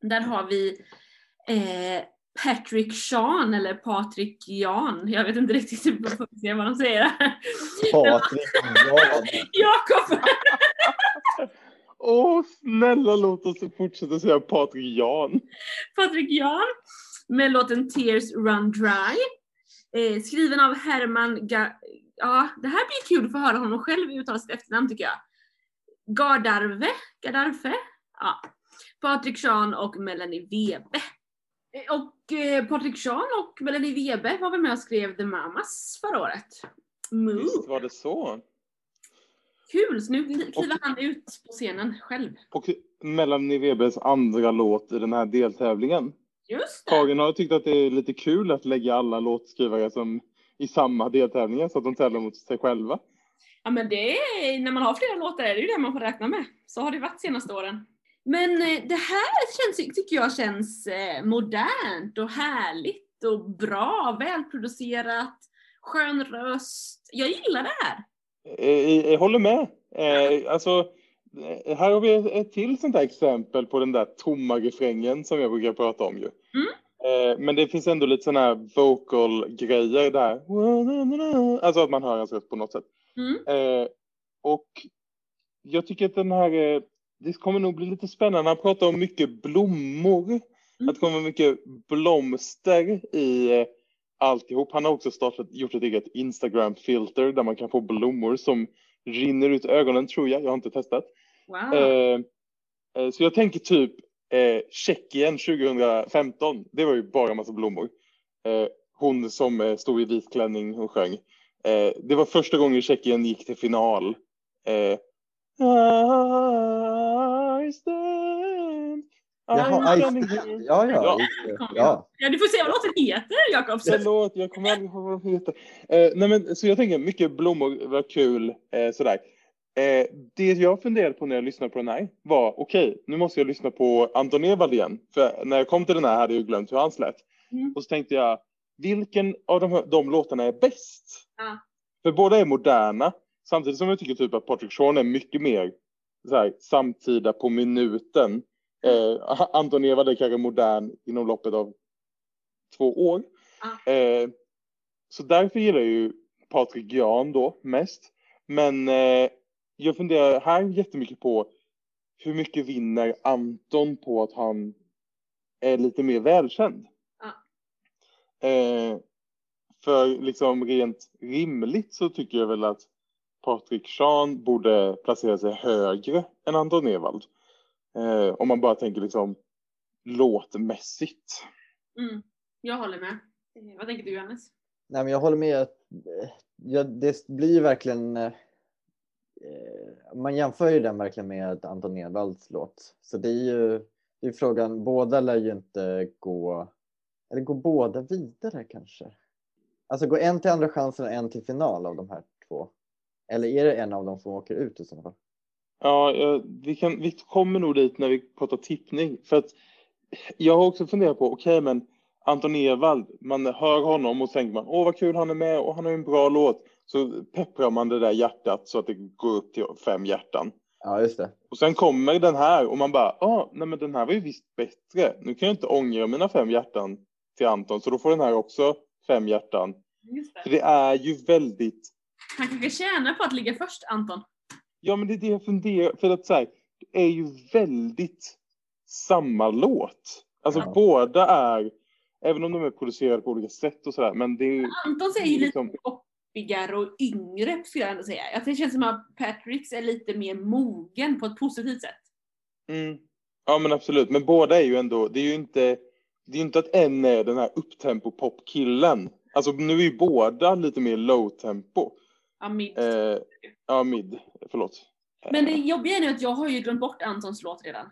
Där har vi eh, Patrick Sean eller Patrik Jan. Jag vet inte riktigt hur vad de säger. Patrik Jan. [LAUGHS] Jakob! [LAUGHS] Åh, snälla låt oss fortsätta säga Patrik Jan. Patrik Jan med låten Tears Run Dry. Eh, skriven av Herman Ga- Ja, det här blir kul att få höra honom själv uttala sitt efternamn tycker jag. Gardarve? Gardarfe? Ja. Patrik Sean och Melanie Webe. Eh, Och eh, Patrik Sean och Melanie Webe var väl med och skrev The Mamas förra året. Moo. Visst var det så. Kul! Så nu kli- kliver han ut på scenen själv. Och Melanie Webers andra låt i den här deltävlingen. Just det! Karin har tyckt att det är lite kul att lägga alla låtskrivare som i samma deltävlingar så att de tävlar mot sig själva. Ja men det är, när man har flera låtar är det ju det man får räkna med. Så har det varit senaste åren. Men eh, det här känns, tycker jag känns eh, modernt och härligt och bra, välproducerat, skön röst. Jag gillar det här. Eh, Jag håller med. Eh, alltså, eh, här har vi ett till sånt här exempel på den där tomma refrängen som jag brukar prata om ju. Mm. Eh, Men det finns ändå lite sådana här vocal-grejer där. Alltså att man hör hans röst på något sätt. Mm. Eh, och jag tycker att den här, eh, det kommer nog bli lite spännande. Han pratar om mycket blommor. Mm. Att det kommer mycket blomster i eh, alltihop. Han har också startat, gjort ett eget Instagram-filter där man kan få blommor som rinner ut ögonen tror jag. Jag har inte testat. Wow. Eh, eh, så jag tänker typ eh, Tjeckien 2015. Det var ju bara massa blommor. Eh, hon som stod i vit klänning och sjöng. Det var första gången Tjeckien gick till final. Jaha. [LAUGHS] Ja, ja. Ja. ja. Ja, du får se vad låten heter Jakob. Förlåt, jag kommer aldrig ihåg vad den heter. Eh, nej men, så jag tänker mycket blommor var kul. Eh, sådär. Eh, det jag funderade på när jag lyssnade på den här var okej, nu måste jag lyssna på Anton Ewald igen. För när jag kom till den här hade jag glömt hur han lät. Mm. Och så tänkte jag, vilken av de, här- de låtarna är bäst? Ja. För båda är moderna, samtidigt som jag tycker typ att Patrick Sean är mycket mer så här, samtida på minuten. Eh, Anton Ewald är kanske modern inom loppet av två år. Eh, så därför gillar jag ju Patrik Jan då mest. Men eh, jag funderar här jättemycket på hur mycket vinner Anton på att han är lite mer välkänd? Ja. Eh, för liksom rent rimligt så tycker jag väl att Patrik Sean borde placera sig högre än Anton Ewald. Eh, om man bara tänker liksom låtmässigt. Mm. Jag håller med. Eh, Vad tänker du Johannes? Nej, men jag håller med. att, eh, Ja, det blir verkligen... eh, eh, Man jämför ju den verkligen med Anton Edvalls låt. Så det är ju det är frågan, båda lär ju inte gå... Eller går båda vidare kanske? Alltså går en till andra chansen och en till final av de här två? Eller är det en av dem som åker ut i så fall? Ja, eh, vi, kan, vi kommer nog dit när vi pratar tippning. För att jag har också funderat på, okej men Anton Ewald, man hör honom och tänker man, åh vad kul han är med och han har en bra låt. Så pepprar man det där hjärtat så att det går upp till fem hjärtan. Ja, just det. Och sen kommer den här och man bara, ja, nej men den här var ju visst bättre. Nu kan jag inte ångra mina fem hjärtan till Anton, så då får den här också fem hjärtan. Just För det. det är ju väldigt Han kanske tjänar på att ligga först Anton. Ja, men det är det jag funderar För att så här, det är ju väldigt samma låt. Alltså Ja. båda är, även om de är producerade på olika sätt och sådär, men det är ju Anton säger ju lite liksom, poppigare och yngre skulle jag ändå säga. Att det känns som att Patricks är lite mer mogen på ett positivt sätt. mm, ja men absolut, men båda är ju ändå, det är ju inte, det är ju inte att en är den här upptempo popkillen. Alltså nu är ju båda lite mer low tempo. Ja, mid. Eh, ja, mid, förlåt. Men det jobbiga är nu att jag har ju glömt bort Antons låt redan.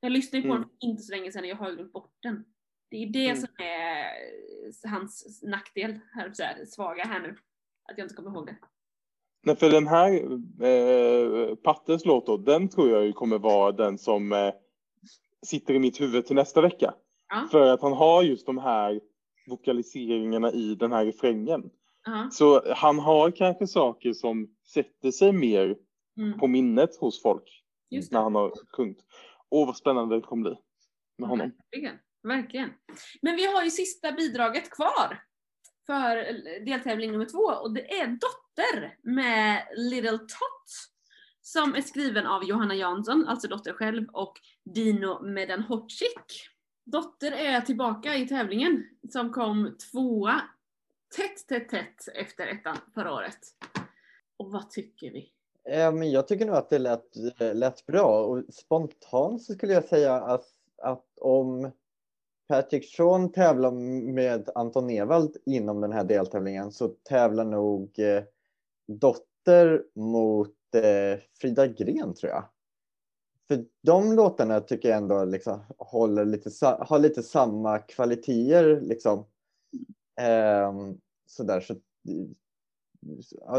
Jag lyssnade ju på Mm. den för inte så länge sedan och jag har ju glömt bort den. Det är det Mm. som är hans nackdel, här, så här, svaga här nu. Att jag inte kommer ihåg det. Nej, för den här eh, Pattes låt då, den tror jag ju kommer vara den som eh, sitter i mitt huvud till nästa vecka. Ja. För att han har just de här vokaliseringarna i den här refrängen. Så han har kanske saker som sätter sig mer Mm. på minnet hos folk Just när han har sjungit. Åh, vad spännande det kommer bli med honom. Verkligen. Verkligen. Men vi har ju sista bidraget kvar för deltävling nummer två och det är Dotter med Little Tot som är skriven av Johanna Jansson, alltså Dotter själv, och Dino Medanhocic. Dotter är tillbaka i tävlingen som kom tvåa tätt, tätt, tätt efter ettan förra året. Och vad tycker vi? Eh, Men jag tycker nog att det lät, eh, lät bra och spontant så skulle jag säga att, att om Patrick Sean tävlar med Anton Ewald inom den här deltävlingen så tävlar nog eh, Dotter mot eh, Frida Gren tror jag. För de låtarna tycker jag ändå liksom håller lite, har lite samma kvaliteter liksom. Ehm, Ehm, sådär så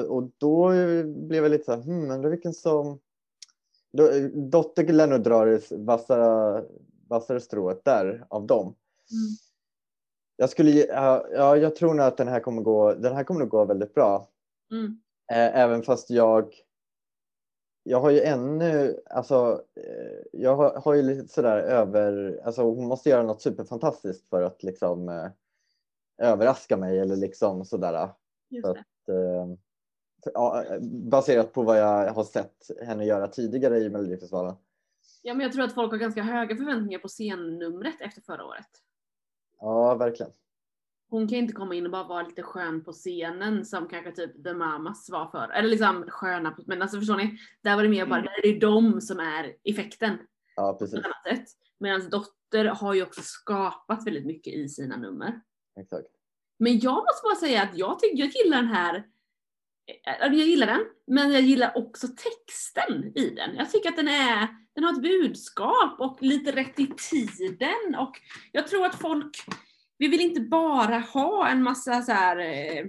och då blev jag lite så här, hmm, undrar vilken som... Dotter lär nog dra det vassare, vassare strået där av dem. Mm. Jag skulle, ja, jag tror nog att den här kommer gå, den här kommer nog gå väldigt bra. Mm. Eh, även fast jag, jag har ju ännu, alltså, eh, jag har, har ju lite sådär över, alltså hon måste göra något superfantastiskt för att liksom eh, överraska mig eller liksom sådär. Just det. att, eh, ja, baserat på vad jag har sett henne göra tidigare i Melodifestivalen. Ja men jag tror att folk har ganska höga förväntningar på scennumret efter förra året. Ja, verkligen. Hon kan inte komma in och bara vara lite skön på scenen som kanske typ The Mamas var för. Eller liksom sköna, på, men alltså förstår ni? Där var det mer bara, Mm. där är det de som är effekten. Ja, precis. Medan Dotter har ju också skapat väldigt mycket i sina nummer. Exakt. Men jag måste bara säga att jag tycker, jag gillar den här eh, eh, jag gillar den, men jag gillar också texten i den. Jag tycker att den är, den har ett budskap och lite rätt i tiden och jag tror att folk, vi vill inte bara ha en massa så här eh,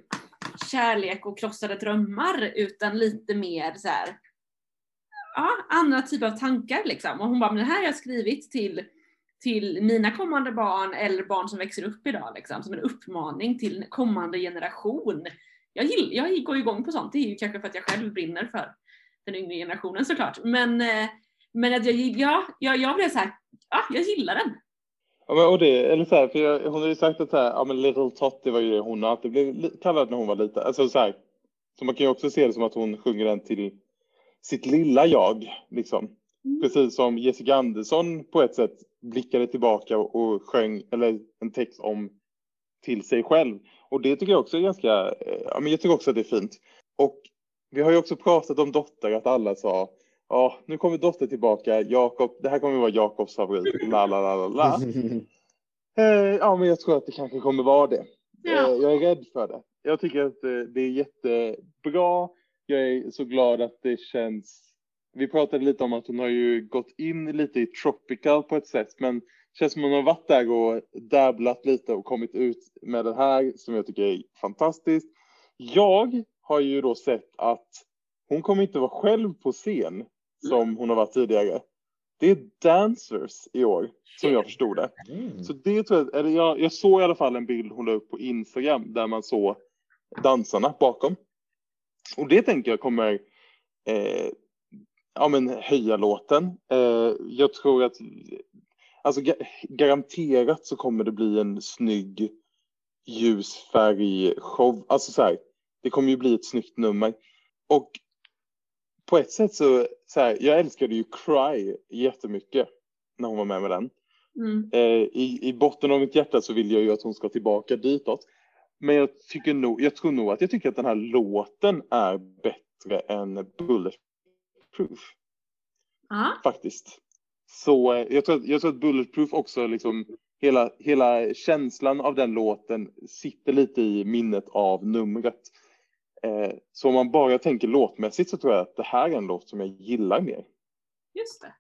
kärlek och krossade drömmar utan lite mer så här, ja, andra typer av tankar liksom. Och hon bara, men det här har jag skrivit till till mina kommande barn eller barn som växer upp idag liksom, som en uppmaning till kommande generation. Jag, gill, jag går igång på sånt, det är ju kanske för att jag själv brinner för den yngre generationen såklart. Men, eh, men att jag, ja, jag, jag blev såhär, ja, jag gillar den. Ja, men, och det, eller så här, för jag, hon har ju sagt att så här, ja, men Little Totty var ju det hon alltid blev kallad när hon var liten. Alltså, så, här, så man kan ju också se det som att hon sjunger den till sitt lilla jag. Liksom. Mm. Precis som Jessica Andersson på ett sätt blickade tillbaka och, och sjöng eller en text om till sig själv. Och det tycker jag också är ganska, eh, ja men jag tycker också att det är fint. Och vi har ju också pratat om Dotter, att alla sa ja nu kommer Dotter tillbaka, Jakob, det här kommer vara Jakobs favorit, la la la la la. [LAUGHS] Eh, ja, men jag tror att det kanske kommer vara det. Ja. Eh, jag är rädd för det. Jag tycker att eh, det är jättebra. Jag är så glad att det känns. Vi pratade lite om att hon har ju gått in lite i tropical på ett sätt, men känns som hon har varit där och dabblat lite och kommit ut med det här som jag tycker är fantastiskt. Jag har ju då sett att hon kommer inte vara själv på scen som hon har varit tidigare. Det är dancers i år, som jag förstod det. Mm. Så det tror jag, eller jag, jag såg i alla fall en bild hon la upp på Instagram där man såg dansarna bakom. Och det tänker jag kommer eh, ja, men höja låten. Eh, jag tror att alltså ga- garanterat så kommer det bli en snygg ljusfärgshow. Alltså så här, det kommer ju bli ett snyggt nummer. Och på ett sätt så, så här, jag älskade ju Cry jättemycket när hon var med med den. Mm. Eh, i, I botten av mitt hjärta så vill jag ju att hon ska tillbaka ditåt. Men jag, tycker nog, jag tror nog att jag tycker att den här låten är bättre än Bulletproof Ja, faktiskt. Så eh, jag tror, att, jag tror att Bulletproof också liksom hela, hela känslan av den låten sitter lite i minnet av numret. Eh, så om man bara tänker låtmässigt så tror jag att det här är en låt som jag gillar mer. just det.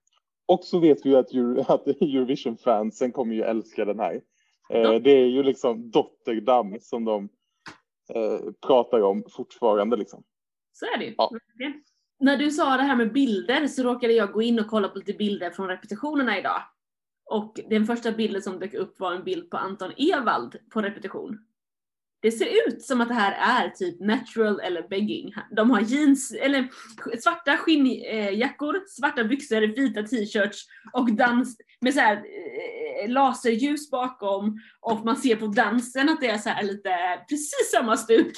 Och så vet vi ju att, Euro, att Eurovision-fansen kommer ju älska den här. Eh, det är ju liksom Dotterdam som de eh, pratar om fortfarande liksom. Så är det ju. Ja. När du sa det här med bilder så råkade jag gå in och kolla på lite bilder från repetitionerna idag. Och den första bilden som dök upp var en bild på Anton Ewald på repetition. Det ser ut som att det här är typ natural eller begging. De har jeans, eller svarta skinnjackor, svarta byxor, vita t-shirts och dans med så här eh, laserljus bakom och man ser på dansen att det är så här lite precis samma stuk.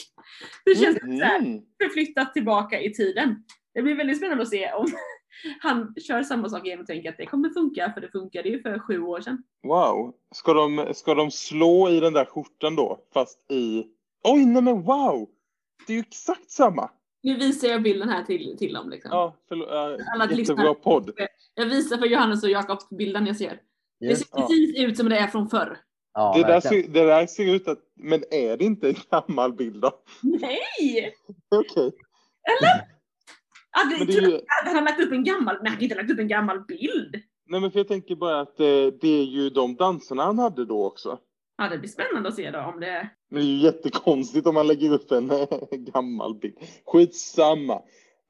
Det känns så här, Mm. förflyttat tillbaka i tiden. Det blir väldigt spännande att se om [LAUGHS] han kör samma sak igen och tänker att det kommer funka, för det funkade ju för sju år sedan. Wow. Ska de, ska de slå i den där skjortan då? Fast i... Oj, nej men wow! Det är ju exakt samma. Nu visar jag bilden här till, till dem. Liksom. Ja, förlåt. Alla Äh, jättebra lyssnare. podd. Jag visar för Johannes och Jakob bilden jag ser. Det ser precis ut som det är från förr. ja, det, där ser, det där ser ut att... Men är det inte en gammal bild då? Nej! [LAUGHS] Okej. Ja, det, det är ju... Han har lagt upp en gammal, nej han har inte lagt upp en gammal bild. Nej men för jag tänker bara att eh, det är ju de danserna han hade då också. Ja, det blir spännande att se då om det... Men det är ju jättekonstigt om man lägger upp en eh, gammal bild. Skitsamma.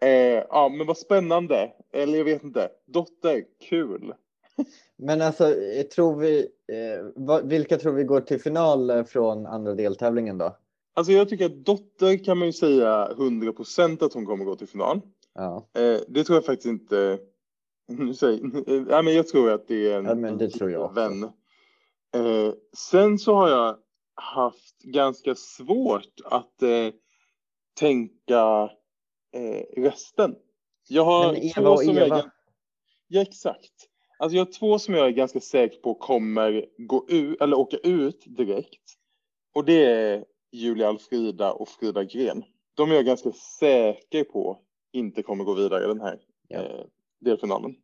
Eh, ja men vad spännande. Eller jag vet inte. Dotter, kul. Men alltså, eh, tror vi, eh, vilka tror vi går till final från andra deltävlingen då? Alltså jag tycker att Dotter kan man ju säga 100% att hon kommer gå till final. Ja, Eh, det tror jag faktiskt inte. [LAUGHS] Nu säger, eh, men jag tror att det är en, Ja, men det tror jag vän. Eh, sen så har jag haft ganska svårt att tänka resten. Jag har Men Eva två och jag Eva. gan- Ja, exakt. Alltså jag har två som jag är ganska säker på kommer gå ut, eller åka ut direkt. Och det är Julia Alfrida och Frida Gren. De är jag ganska säker på inte kommer gå vidare i den här Ja. eh, delfinalen.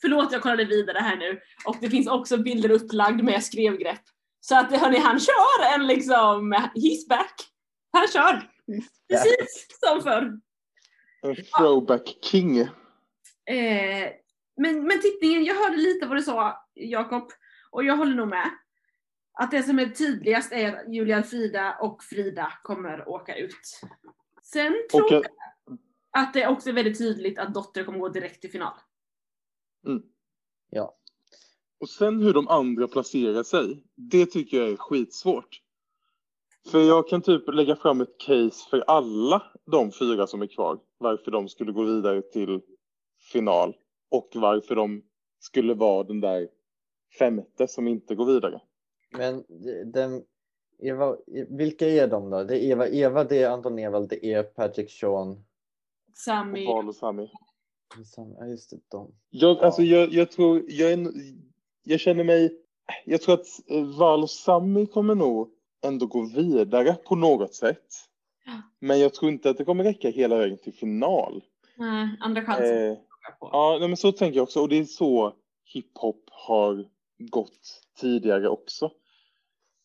Förlåt jag kollade vidare här nu och det finns också bilder upplagd med skrevgrepp. Så att hörni, han kör en liksom, he's back. Han kör! Precis som förr. En throwback king. Eh, men, men tippningen, jag hörde lite vad du sa Jakob och jag håller nog med. Att det som är tydligast är att Julia Frida och Frida kommer åka ut. Sen tror Och, jag att det också är väldigt tydligt att Dotter kommer gå direkt till final. Ja. och sen hur de andra placerar sig, det tycker jag är skitsvårt. För jag kan typ lägga fram ett case för alla de fyra som är kvar. Varför de skulle gå vidare till final. Och varför de skulle vara den där femte som inte går vidare. Men den, Eva, vilka är de då? Det är Eva Eva, det är Anton Ewald, det är Patrick Sean. Och Sami. Val och Sami. Ja just det, de. Jag, Ja. alltså, jag, jag tror, jag, är, jag känner mig, jag tror att eh, Val och Sami kommer nog ändå gå vidare på något sätt. Ja. Men jag tror inte att det kommer räcka hela vägen till final. Nej, andra chansen. Eh, ja, nej, men så tänker jag också. Och det är så hiphop har gått tidigare också.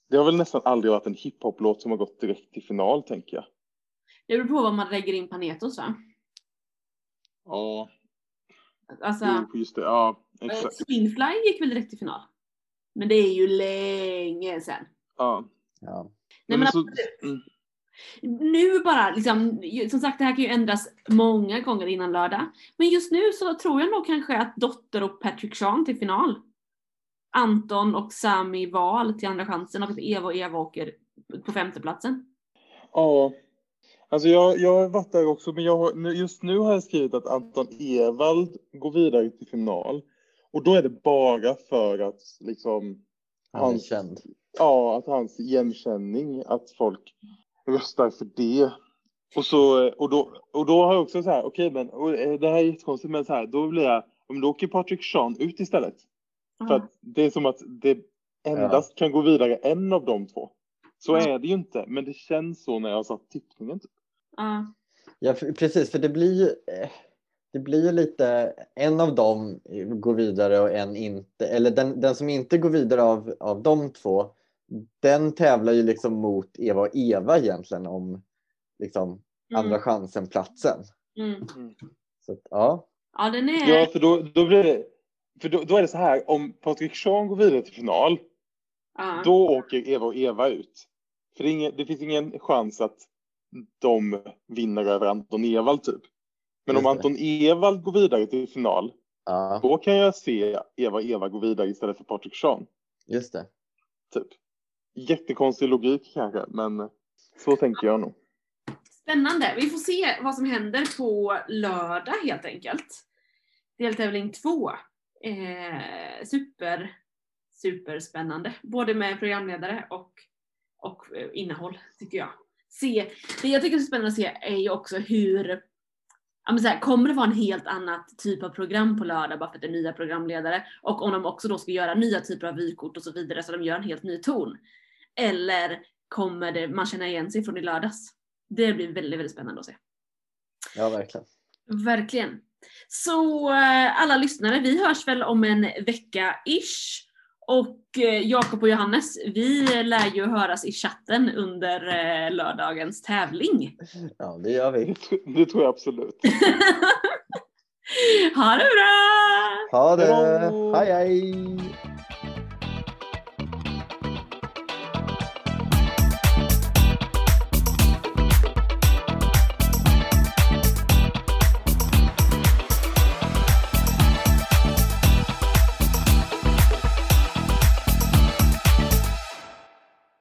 Det har väl nästan aldrig varit en hiphop-låt som har gått direkt till final, tänker jag. Det beror på vad man lägger in Panetos va? Ja, Alltså, jo, just det. Ja, eh, exakt. Swingfly gick väl direkt till final? Men det är ju länge sedan. Ja. Ja. Nej, men men så, mm, Nu bara, liksom, som sagt det här kan ju ändras många gånger innan lördag. Men just nu så tror jag nog kanske att Dotter och Patrick Sean till final. Anton och Sami Val till andra chansen och att Eva och Eva åker på femteplatsen. Ja, alltså jag, jag har varit där också, men jag just nu har jag skrivit att Anton Ewald går vidare till final. Och då är det bara för att liksom, Han är Hans- känd. ja, att hans igenkänning, att folk röstar för det. Och, så, och, då, och då har jag också så här, okej men, och eh, det här är jättekonstigt, men så här, då blir jag, om då åker Patrik Sean ut istället. För att det är som att det endast kan gå vidare en av de två. Så Ja. är det ju inte, men det känns så när jag har satt tippningen. Typ. Ja. Precis, för det blir ju eh, det blir ju lite, en av dem går vidare och en inte, eller den, den som inte går vidare av, av de två, den tävlar ju liksom mot Eva och Eva egentligen om liksom andra Mm. chansen-platsen. Mm. Så ja, Ja, den är... Ja, för då, då blir det, för då, då är det så här, om Patrik Sean går vidare till final, ja. då åker Eva och Eva ut. För det, ingen, det finns ingen chans att de vinner över Anton Ewald typ. Men om det. Anton Ewald går vidare till final, ja då kan jag se Eva Eva gå vidare istället för Patrik Sean. just det. Typ. Jättekonstig logik kanske, men så tänker jag nog. Spännande. Vi får se vad som händer på lördag helt enkelt. Deltävling två. Eh, super, superspännande. Både med programledare och, och eh, innehåll tycker jag. Se, det jag tycker är spännande att se är ju också hur Ja, men så här, kommer det vara en helt annat typ av program på lördag bara för att det är nya programledare? Och om de också då ska göra nya typer av vykort och så vidare så de gör en helt ny ton. Eller kommer det, man känna igen sig från i lördags? Det blir väldigt, väldigt spännande att se. Ja, verkligen. Verkligen. Så eh, alla lyssnare, vi hörs väl om en vecka-ish. Och eh, Jakob och Johannes, vi lär ju höras i chatten under eh, lördagens tävling. [LAUGHS] Ja, det gör vi. Det, tr- det tror jag absolut. [LAUGHS] ha det bra! Ha det! Hej hej!